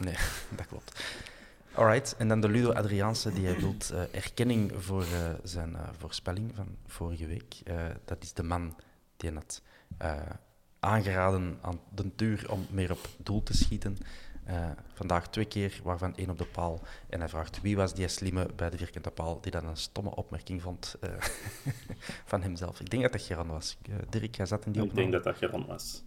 nee, dat klopt. Alright, en dan de Ludo Adriaanse, die wil uh, erkenning voor uh, zijn uh, voorspelling van vorige week. Dat is de man die had aangeraden aan de tuur om meer op doel te schieten. Vandaag twee keer, waarvan één op de paal. En hij vraagt wie was die slimme bij de vierkante paal die dan een stomme opmerking vond van hemzelf. Ik denk dat dat Geron was. Dirk, jij zat in die Ik opname. denk dat dat Geron was.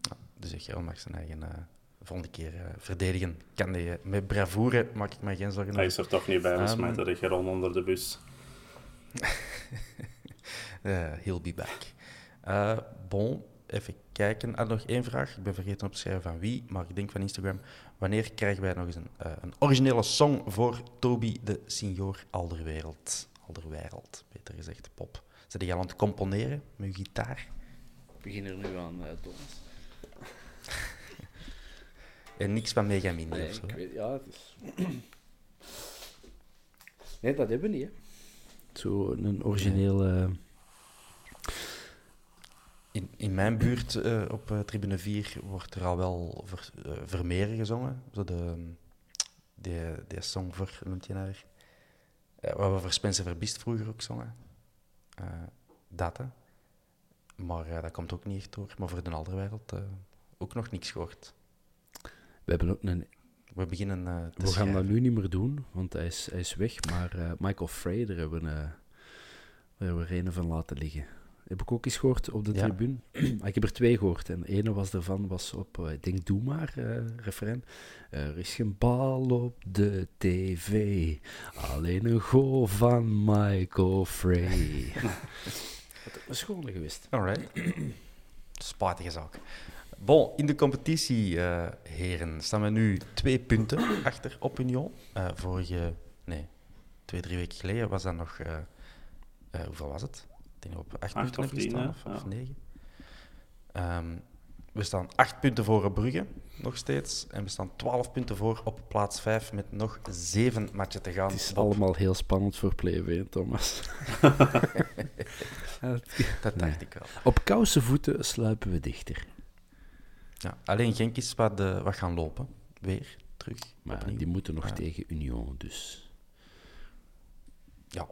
Ja, dus Geron mag zijn eigen volgende keer verdedigen. Kan die met bravoure, maak ik mij geen zorgen Hij is er toch niet bij, dus Um, smijt de Geron onder de bus. he'll be back. Uh, bon, even kijken. Ah, nog één vraag. Ik ben vergeten op te schrijven van wie, maar ik denk van Instagram. Wanneer krijgen wij nog eens een, uh, een originele song voor Toby de Signor Alderwereld? Alderwereld, beter gezegd, pop. Zit jij aan het componeren met je gitaar? Ik begin er nu aan, uh, Thomas. en niks van Mega Mini nee, of zo? Ik weet, ja, het is... nee, dat hebben we niet, hè. Zo een origineel... Uh... In, in mijn buurt uh, op uh, tribune 4 wordt er al wel ver, uh, Vermeer gezongen. Zo de, die, die song voor, noemt je naar? wat we voor Spencer Verbist vroeger ook zongen. dat, hè. Maar dat komt ook niet echt door. Maar voor de andere wereld ook nog niks gehoord. We hebben ook een... We beginnen te We gaan dat nu niet meer doen, want hij is, hij is weg. Maar Michael Fraser hebben we, daar hebben we er een van laten liggen. Heb ik ook eens gehoord op de Ja. tribune. ik heb er twee gehoord. En de ene was ervan was op, uh, ik denk Doe maar, uh, refrein. Er is geen bal op de tv, alleen een goal van Michael Frey. Dat is schone geweest. Alright. Spijtige zaak. Bon, in de competitie, uh, heren, staan we nu twee punten achter op Union. Uh, vorige, nee, twee, drie weken geleden was dat nog, uh, hoeveel was het? Ik denk op acht, Acht punten of tien, of, of Ja. negen. Um, we staan acht punten voor Brugge, nog steeds. En we staan twaalf punten voor op plaats vijf met nog zeven matchen te gaan. Het is allemaal heel spannend voor Play Thomas. Dat dacht ik wel. Op koude voeten sluipen we dichter. Ja, alleen Genk is wat, wat gaan lopen. Weer, terug. Maar opnieuw. die moeten nog Ja. tegen Union, dus... Ja,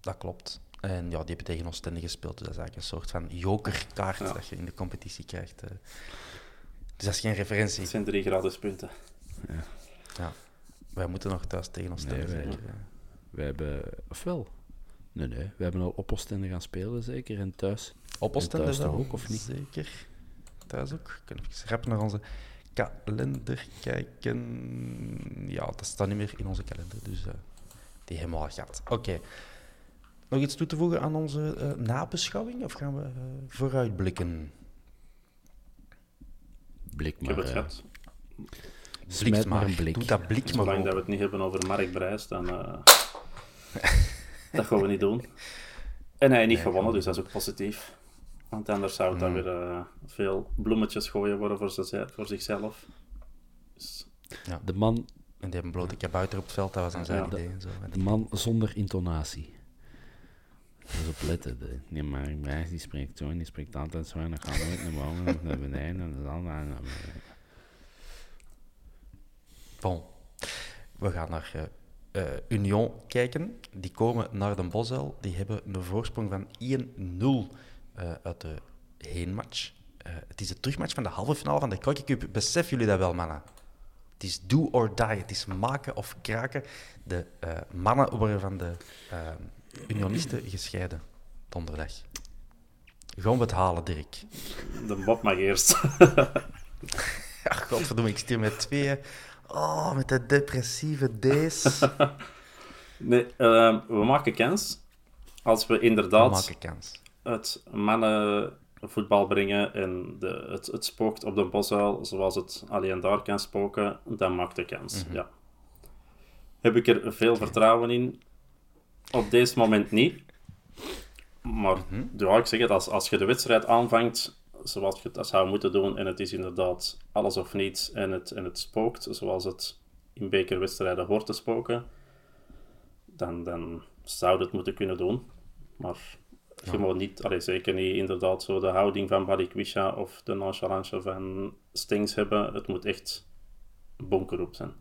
dat klopt. En ja, die hebben tegen Oostende gespeeld, dus dat is eigenlijk een soort van jokerkaart Ja. dat je in de competitie krijgt. eh. Dus dat is geen referentie. Het zijn drie gratis punten. Ja. Wij moeten nog thuis tegen Oostende Nee, wij- hebben... Ofwel? Nee, nee. We hebben al op Oostende gaan spelen, zeker. En thuis. Op Oostende thuis toch ook, of niet? Zeker. Thuis ook. Ik kan even rap naar onze kalender kijken. Ja, dat staat niet meer in onze kalender, dus eh, die helemaal gaat. Oké. Nog iets toe te voegen aan onze eh, nabeschouwing, of gaan we eh, vooruitblikken? Blik Ik heb maar... het eh, gehad. Bliks maar een blik. Doe dat blik maar Zolang dat we het niet hebben over Mark Brijs, dan... eh, dat gaan we niet doen. En hij heeft niet gewonnen, dus dat is ook positief. Want anders zou het dan mm. weer uh, veel bloemetjes gooien worden voor, ze, voor zichzelf. Dus... Ja. De man... En die hebben blote kabouter op het veld, dat was dan zijn idee. En zo. De man zonder intonatie. Dus op letten. De, nee, maar die spreekt zo en die spreekt altijd zo. En dan gaan we nooit naar boven, naar beneden en dan naar Bon. We gaan naar uh, Union kijken. Die komen naar de Bosuil. Die hebben een voorsprong van 1-0 uh, eh, uit de heenmatch. Uh, het is de terugmatch van de halve finale van de Crocky Cup. Beseffen jullie dat wel, mannen? Het is do or die. Het is maken of kraken. De mannen worden van de Unionisten gescheiden donderdag. Gaan we het halen, Dirk? De Bob mag eerst. ja, godverdomme, ik stuur met twee. Oh, met de depressieve D's. nee, uh, we maken kans. Als we inderdaad we maken kans. Het mannenvoetbal brengen en de, het, het spookt op de bosuil zoals het alleen daar kan spoken, dan maakt de kans. Mhm. ja. Heb ik er veel vertrouwen in? Op deze moment niet. Maar mm -hmm. ik zeg het, als, als je de wedstrijd aanvangt zoals je dat zou moeten doen en het is inderdaad alles of niets en het, en het spookt zoals het in bekerwedstrijden hoort te spoken, dan, dan zou het moeten kunnen doen. Maar je moet niet, allee, zeker niet inderdaad zo de houding van Balikwisha of de nonchalance van Stings hebben. Het moet echt bunkerop zijn.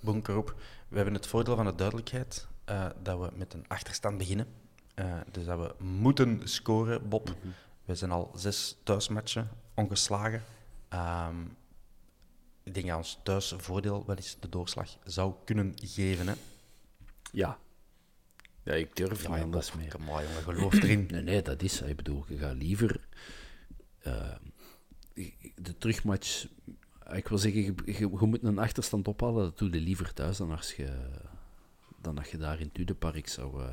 Bunkerop. We hebben het voordeel van de duidelijkheid uh, dat we met een achterstand beginnen. Uh, dus dat we moeten scoren, Bob. Mhm. We zijn al zes thuismatchen ongeslagen. Um, ik denk dat ons thuisvoordeel wel eens de doorslag zou kunnen geven. Hè? Ja. Ja, ik durf ja, niet anders meer. Maar jongen, geloof erin. nee, nee, dat is... Ik bedoel, je gaat liever... Uh, de terugmatch... Ik wil zeggen, je, je, je, moet een achterstand ophalen. Dat doe je liever thuis dan als je, dan als je daar in Tudepark zou, uh,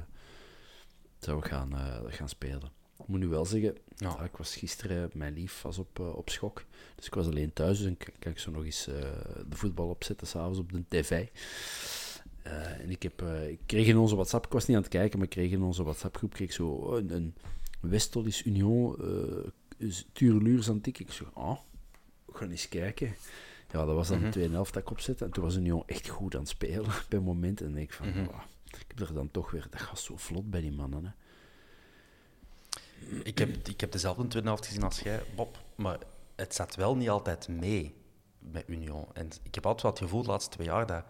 zou gaan, uh, gaan spelen. Ik moet nu wel zeggen, ja. ik was gisteren, mijn lief was op, uh, op schok. Dus ik was alleen thuis en kan ik zo nog eens uh, de voetbal opzetten, s'avonds op de tv. Uh, en ik, heb, ik kreeg in onze WhatsApp, ik was niet aan het kijken, maar ik kreeg in onze WhatsApp-groep kreeg zo een, een Union aan het Ik zo, oh, ga eens kijken. Ja, dat was dan mm -hmm. de tweede helft dat ik opzette. En toen was Union echt goed aan het spelen bij momenten. En ik van, mm -hmm. oh, ik heb er dan toch weer, dat gaat zo vlot bij die mannen. Hè. Ik heb, ik heb dezelfde tweede helft gezien als jij, Bob. Maar het zat wel niet altijd mee met Union. En ik heb altijd wel het gevoel de laatste twee jaar dat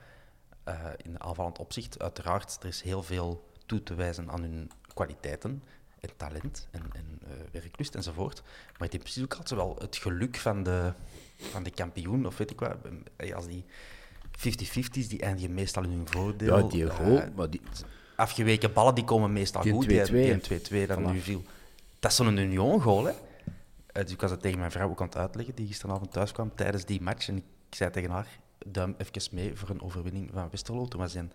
uh, in aanvallend opzicht, uiteraard, er is heel veel toe te wijzen aan hun kwaliteiten en talent en, en uh, werklust enzovoort. Maar het is ook altijd wel het geluk van de, van de kampioen, of weet ik wat. Als die 50-50's, die eindigen meestal in hun voordeel. Ja, die goal, uh, maar die... Afgeweken ballen die komen meestal die goed. 2 Die 2-2 dan nu viel. Dat is zo'n Union-goal, hè. Eh, dus ik was het tegen mijn vrouw ook aan het uitleggen, die gisteravond thuis kwam tijdens die match. En ik zei tegen haar, duim even mee voor een overwinning van Westerlo. Toen was hij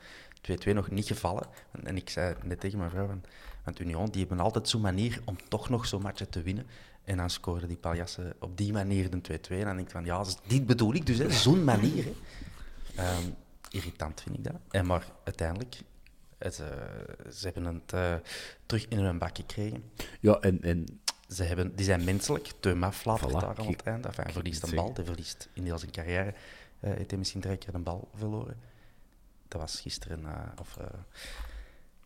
2-2 nog niet gevallen. En, ik zei net tegen mijn vrouw, van, want Union die hebben altijd zo'n manier om toch nog zo'n match te winnen. En dan scoren die paljassen op die manier de 2-2. En dan denk ik van, ja, dit bedoel ik dus, zo'n manier. Hè. Um, irritant vind ik dat. En maar uiteindelijk, het, uh, ze hebben het uh, terug in hun bak gekregen. Ja, en... en... Ze hebben, die zijn menselijk. Teuma flappert voilà, daar aan het einde. Enfin, hij verliest een bal. Hij verliest in heel zijn carrière. Uh, heeft hij misschien drie keer een bal verloren. Dat was gisteren, of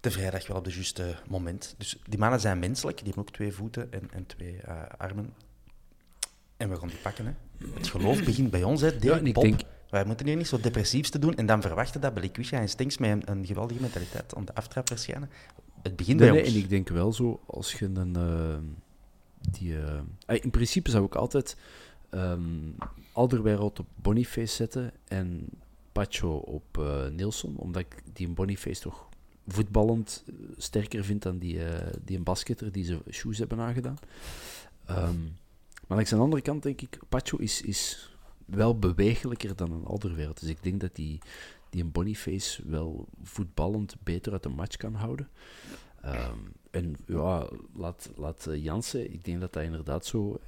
de vrijdag wel op het juiste moment. Dus die mannen zijn menselijk. Die hebben ook twee voeten en, en twee armen. En we gaan die pakken. Hè. Het geloof begint bij ons, hè. ja, ik denk wij moeten hier niet zo depressiefs te doen en dan verwachten dat Belikwisha en Stinks met een, een, geweldige mentaliteit om de aftrap verschijnen. Het begint bij nee, ons. En ik denk wel zo, als je een... Uh, die, uh, in principe zou ik altijd um, Alderweireld op Boniface zetten en Pacho op uh, Nielsen, omdat ik die Boniface toch voetballend sterker vind dan die, die een basketter die ze shoes hebben aangedaan. Um, maar aan de andere kant denk ik, Pacho is, is wel bewegelijker dan een Alderweireld. Dus ik denk dat die, die een Boniface wel voetballend beter uit de match kan houden. Um, en ja, laat, laat eh, Jansen, ik denk dat dat inderdaad zo...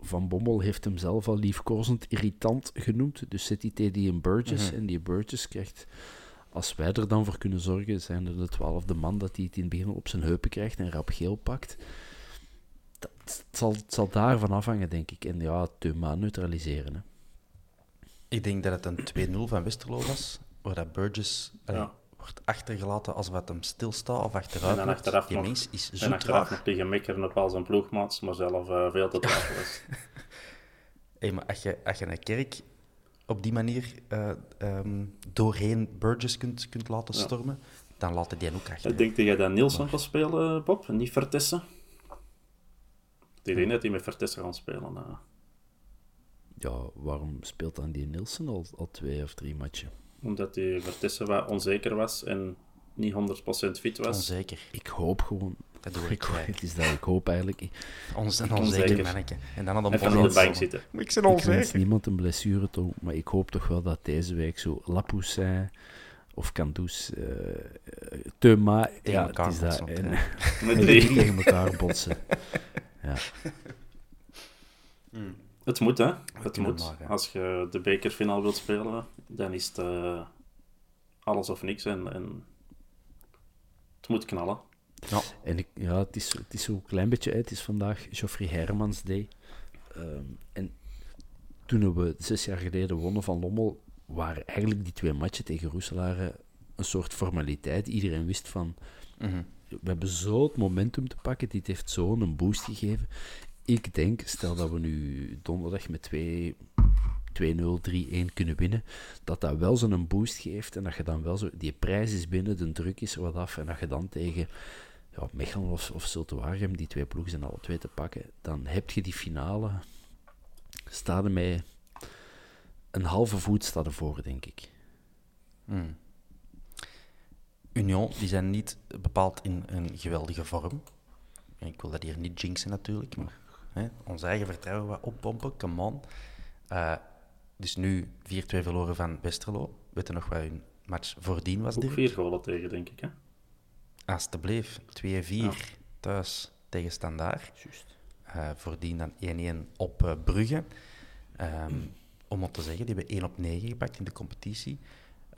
van Bommel heeft hem zelf al liefkozend irritant genoemd. Dus zet die tegen die in Burgess. Mm -hmm. En die Burgess krijgt, als wij er dan voor kunnen zorgen, zijn er de twaalfde man dat hij het in het begin op zijn heupen krijgt en rap geel pakt. het, zal, het zal daarvan afhangen, denk ik. En ja, Thuma neutraliseren. Hè. Ik denk dat het een 2-0 van Westerlo was, waar dat Burgess ja. Wordt achtergelaten als wat hem stilstaat of achteruit. En achteraf Die nog, mens is zo en achteraf nog tegen mekkeren op al zijn ploegmaats, maar zelf uh, veel te traag was. hey, maar als je, als je een kerk op die manier uh, um, doorheen Burgess kunt, kunt laten stormen, ja. dan laat hij die ook achter. Ik denk dat jij dat Nielsen gaat spelen, Bob, en niet Vertessen. Ik denk dat hij met Vertessen gaan spelen. Uh ja, waarom speelt dan die Nielsen al, al twee of drie matchen? Omdat hij Vertessen wat onzeker was en niet 100% fit was. Onzeker. Ik hoop gewoon. Dat doe ik. Het is dat ik hoop eigenlijk. Ons een onzeker manneke. En dan had hem op de bank zitten. Maar ik ben onzeker. Ik niemand een blessure toe, maar ik hoop toch wel dat deze week zo Lapoussin of Kandus, uh, Teuma, ja, het is dat. En, met drie tegen elkaar botsen. ja. Mm. Het moet, hè? Het moet. Als je de bekerfinale wilt spelen, dan is het uh, alles of niks. En, en het moet knallen. Ja. En ik, ja, het is, het is zo'n klein beetje uit. Het is vandaag Geoffrey Hermans Day. Um, en toen we zes jaar geleden wonnen van Lommel, waren eigenlijk die twee matchen tegen Roeselare een soort formaliteit. Iedereen wist van... Mm -hmm. We hebben zo het momentum te pakken. Dit heeft zo'n boost gegeven ik denk, stel dat we nu donderdag met 2 2-0, 3-1 kunnen winnen, dat dat wel zo'n boost geeft en dat je dan wel zo, die prijs is binnen, de druk is er wat af en dat je dan tegen ja, Mechelen of, of Zultuarium, die twee ploegen zijn alle twee te pakken, dan heb je die finale, staat er een halve voet staat ervoor, denk ik. Hmm. Union, die zijn niet bepaald in een geweldige vorm. Ik wil dat hier niet jinxen natuurlijk, maar Hè? Ons eigen vertrouwen wat oppompen, come on. Uh, dus nu 4-2 verloren van Westerlo. Weet je nog wat hun match voordien was? Ook vier golen tegen, denk ik. Hè? Alsjeblieft, 2-4 thuis tegen Standaard. Juist. Uh, voordien dan 1-1 op uh, Brugge. Um, om het te zeggen, die hebben 1 op 9 gepakt in de competitie.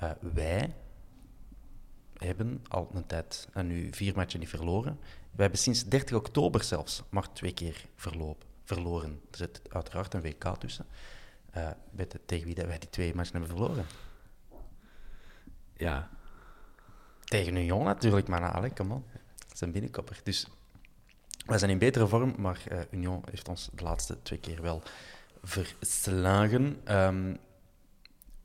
Uh, wij hebben al een tijd en nu vier matchen niet verloren. We hebben sinds 30 oktober zelfs maar twee keer verlopen, verloren. Er zit uiteraard een WK tussen. Uh, weet je tegen wie dat wij die twee matchen hebben verloren? Ja. Tegen Union natuurlijk, maar nou, kom on. Dat is een binnenkopper. Dus wij zijn in betere vorm, maar uh, Union heeft ons de laatste twee keer wel verslagen. Um,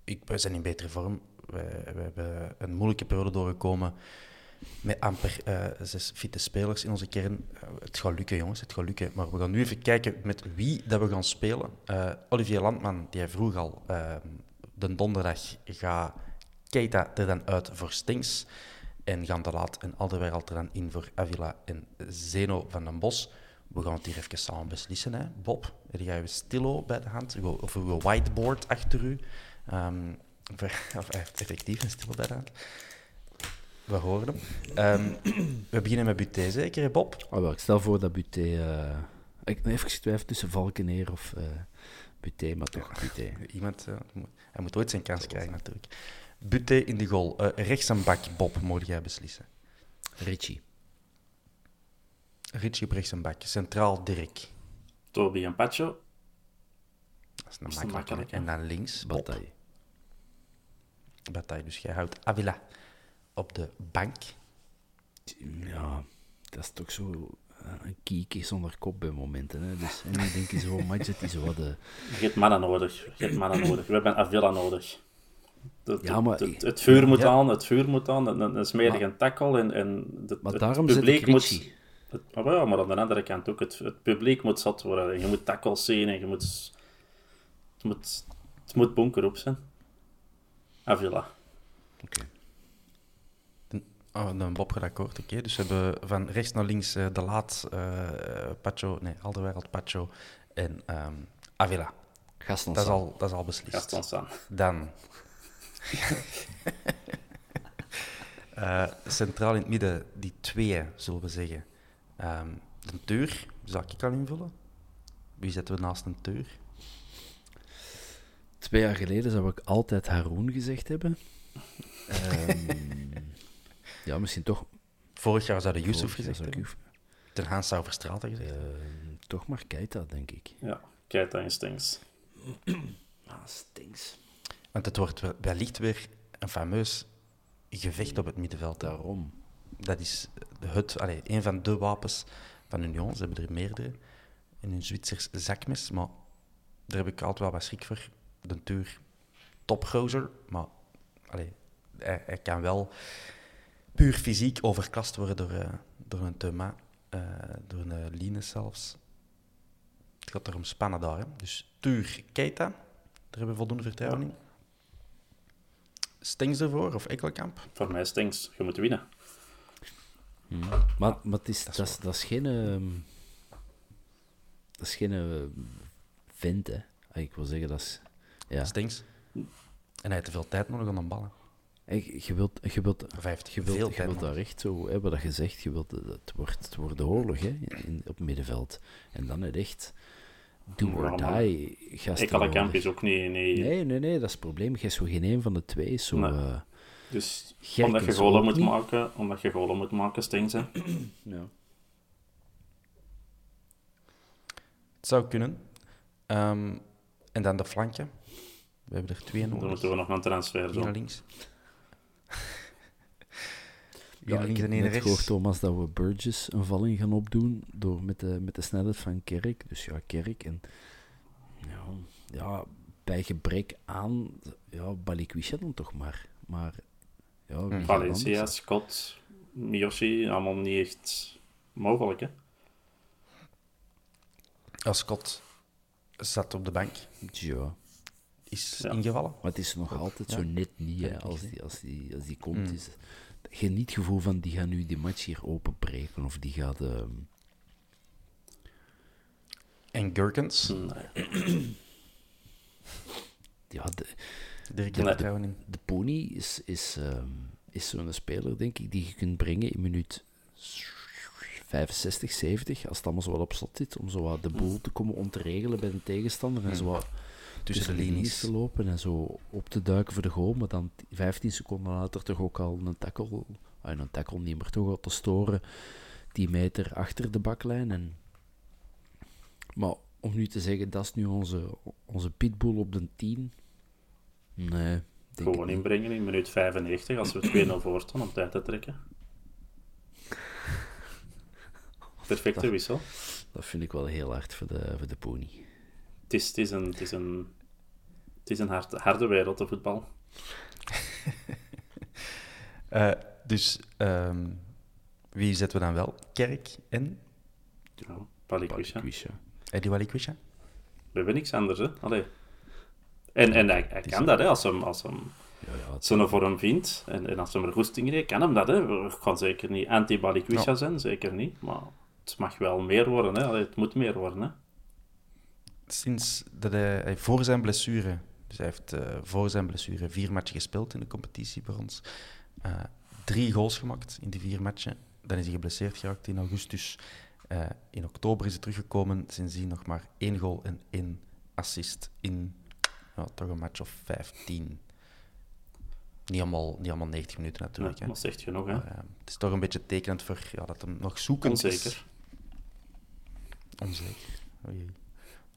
ik, wij zijn in betere vorm. We, we hebben een moeilijke periode doorgekomen met amper uh, zes fitte spelers in onze kern. Uh, het gaat lukken, jongens, het gaat lukken. Maar we gaan nu even kijken met wie dat we gaan spelen. Uh, Olivier Landman, die vroeg al, de donderdag gaat Keita er dan uit voor Stings. En gaan de en Alderweireld er dan in voor Avila en Zeno van den Bos. We gaan het hier even samen beslissen, hè. Bob. Heb jij je stilo bij de hand? Of een whiteboard achter u? Um, of effectief een stilo bij de hand? We horen hem. Um, we beginnen met Buté, zeker, hè, Bob? Oh, wel, ik stel voor dat Buté... Uh, ik even getwijfeld tussen Valkeneer of uh, Buté, maar toch Buté. Iemand, uh, hij moet ooit zijn kans krijgen, natuurlijk. Buté in de goal. Uh, rechts een bak, Bob, moet jij beslissen. Richie. Richie op rechts een bak. Centraal Dirk. Toby en Pacho. Dat is een makkelijke. En dan links, Bataille. Bataille, dus jij houdt Avila op de bank. Ja, dat is toch zo eh, een kiekje zonder kop bij momenten. Hè. Dus en dan denk je zo, match, het is wat de... Je hebt mannen nodig. Je hebt mannen nodig. We hebben Avila nodig. Het, ja, maar, het, het, vuur moet aan, het vuur moet aan, een, een smerige tackle en, en het, maar daarom publiek moet... Het, maar, ja, maar aan de andere kant ook, het, het publiek moet zat worden. Je moet tackles zien en je moet... Het moet, het moet bunker op zijn. Avila. Oké. Oh, dan Bob akkoord, oké. Dus we hebben van rechts naar links uh, De Laat, uh, Pacho, nee, Alderwereld, Pacho en um, Avila. Gaston dat is, al, dat is al beslist. Gaston Dan. uh, centraal in het midden, die twee, zullen we zeggen. Um, de deur, zou ik al invullen? Wie zetten we naast een deur? Twee jaar geleden zou ik altijd Haroon gezegd hebben. um, Ja, misschien toch. Vorig jaar zou de Yusuf gezegd hebben. Ten Hans zou Verstraeten gezegd uh, Toch maar Keita, denk ik. Ja, Keita en Stings. ah, Stings. Want het wordt wellicht weer een fameus gevecht op het middenveld. Daarom. Dat is het, allez, een van de wapens van Union. Ze hebben er meerdere in hun Zwitsers zakmes. Maar daar heb ik altijd wel wat schrik voor. De Tuur topgozer, maar allez, hij, hij, kan wel puur fysiek overklast worden door, uh, door een Thuma, uh, door een uh, Line zelfs. Het gaat erom spannen daar. Hè. Dus Tuur, Keita, daar hebben we voldoende vertrouwen in. Stings ervoor of Ekkelkamp? Voor mij Stings. Je moet winnen. Hmm. Maar, maar het is, dat, is, dat, is, geen... Uh, dat is geen uh, vent, hè. Ik wil zeggen, dat is... Ja. Stings. En hij heeft te veel tijd nodig om aan ballen. Je wilt, je wilt, Vijft, je wilt, je wilt daar echt zo, hè, wat je zegt, je wilt, het, wordt, het wordt de oorlog hè, in, op het middenveld. En dan het echt do or die gasten Ekkelenkamp nodig. is ook niet... niet Nee, nee, nee, dat is het probleem. Je is zo geen een van de twee. is Zo, Nee. eh, Dus omdat je golen moet niet. maken, omdat je golen moet maken, Stings, hè. ja. Het zou kunnen. Ehm, en dan de flanken. We hebben er twee Dan nodig. moeten we nog een transfer doen. naar links. Ja, ik heb net gehoord, Thomas, dat we Burgess een valling gaan opdoen door met, de, met de snelheid van Kerk. Dus ja, Kerk. En ja, ja bij gebrek aan ja, Balikwisha dan toch maar. Maar ja, Valencia? Scott, Miyoshi, allemaal niet echt mogelijk, hè. Als Scott zat op de bank, Ja, is Ja. ingevallen. maar het is nog altijd Ja. zo net niet. Hè, als, die, als, die, als die komt, Mm. is je niet het gevoel van die gaan nu die match hier openbreken. Of die gaat... ehm, En Gurkens, Nee. ja, de, Dirk in. De pony is, is, ehm, is zo'n speler, denk ik, die je kunt brengen in minuut 65, 70, als het allemaal zo wat op slot zit, om zo wat de boel te komen ontregelen bij de tegenstander en zo wat tussen de linies te lopen en zo op te duiken voor de goal, maar dan 15 seconden later toch ook al een tackle, ah, een tackle niet, maar toch al te storen, 10 meter achter de baklijn. En... Maar om nu te zeggen, dat is nu onze, onze pitbull op de 10, nee. denk ik Gewoon niet. inbrengen in minuut 95, als we 2-0 voor staan, om tijd te trekken. Perfecte wissel. Dat vind ik wel heel hard voor de, voor de pony. Het is, het is een, het is een, het is een hard, harde wereld, de voetbal. Eh, dus ehm, wie zetten we dan wel? Kerk en Ja, Palikwisha. Quisha. Eddie Walikwisha? We hebben niks anders, hè. Allee. En, en hij, hij kan dat, hè, als hem, als hem Ja, ja, zo'n vorm vindt. En, en als hem er goesting in kan hem dat, hè. We gaan zeker niet anti-Balikwisha Ja. zijn, zeker niet. Maar het mag wel meer worden, hè. Allee, het moet meer worden, hè. Sinds dat hij, hij voor zijn blessure, dus hij heeft eh, voor zijn blessure vier matchen gespeeld in de competitie voor ons. Eh, drie goals gemaakt in die vier matchen. Dan is hij geblesseerd geraakt in augustus. Eh, in oktober is hij teruggekomen. Sindsdien nog maar één goal en één assist in toch een match of 15. Niet allemaal, niet allemaal 90 minuten natuurlijk. dat zegt genoeg, hè. Maar, eh, het is toch een beetje tekenend voor ja, dat hem nog zoekend is. Onzeker. Onzeker.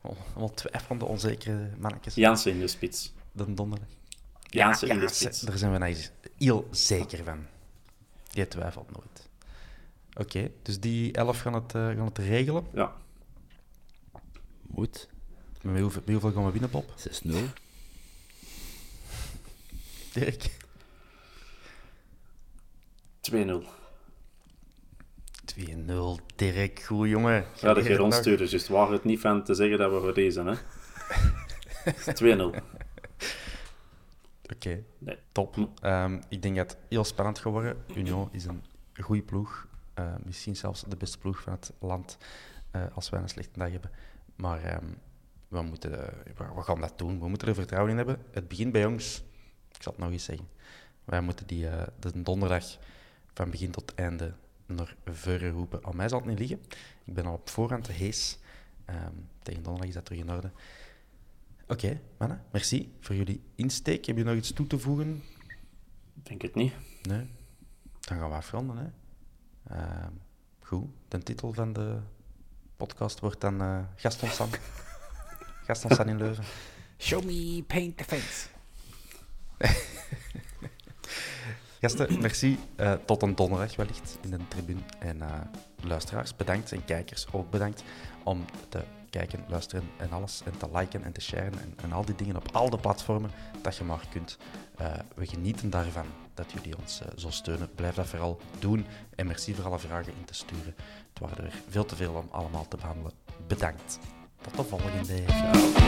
Allemaal twijfelende, onzekere mannetjes. Jansen in de spits. De donderdag. Jansen in de spits. daar zijn we nou eens heel zeker van. Die twijfelt nooit. Oké, dus die elf gaan het, eh, gaan het regelen. Ja, Moet. Met hoeveel, met hoeveel gaan we winnen, Bob? 6-0. Dirk? 2-0. 2-0, Dirk. Goed, jongen. Ja, dat je nog. rondsturen, dus waag het niet van te zeggen dat we verliezen, hè. 2-0. Oké, Nee. top. Ehm, ik denk dat het heel spannend gaat worden. Union is een goede ploeg. Eh, misschien zelfs de beste ploeg van het land eh, als wij een slechte dag hebben. Maar ehm, we, moeten, eh, we, we gaan dat doen. We moeten er vertrouwen in hebben. Het begint bij ons. Ik zal het nog eens zeggen. Wij moeten die eh, de donderdag van begin tot einde naar voren roepen. Aan mij zal het niet liggen. Ik ben al op voorhand te hees. Ehm, tegen donderdag is dat terug in orde. Oké, mannen, merci voor jullie insteek. Heb je nog iets toe te voegen? Ik denk het niet. Nee? Dan gaan we afronden. Hè? Ehm, goed, de titel van de podcast wordt dan uh, Gaston San. Gaston San in Leuven. Show me paint the fence. Gasten, merci. Uh, tot een donderdag wellicht in de tribune. En uh, luisteraars, bedankt. En kijkers ook bedankt om te kijken, luisteren en alles. En te liken en te sharen en, en al die dingen op al de platformen dat je maar kunt. Uh, we genieten daarvan dat jullie ons zo steunen. Blijf dat vooral doen. En merci voor alle vragen in te sturen. Het waren er veel te veel om allemaal te behandelen. Bedankt. Tot de volgende. Even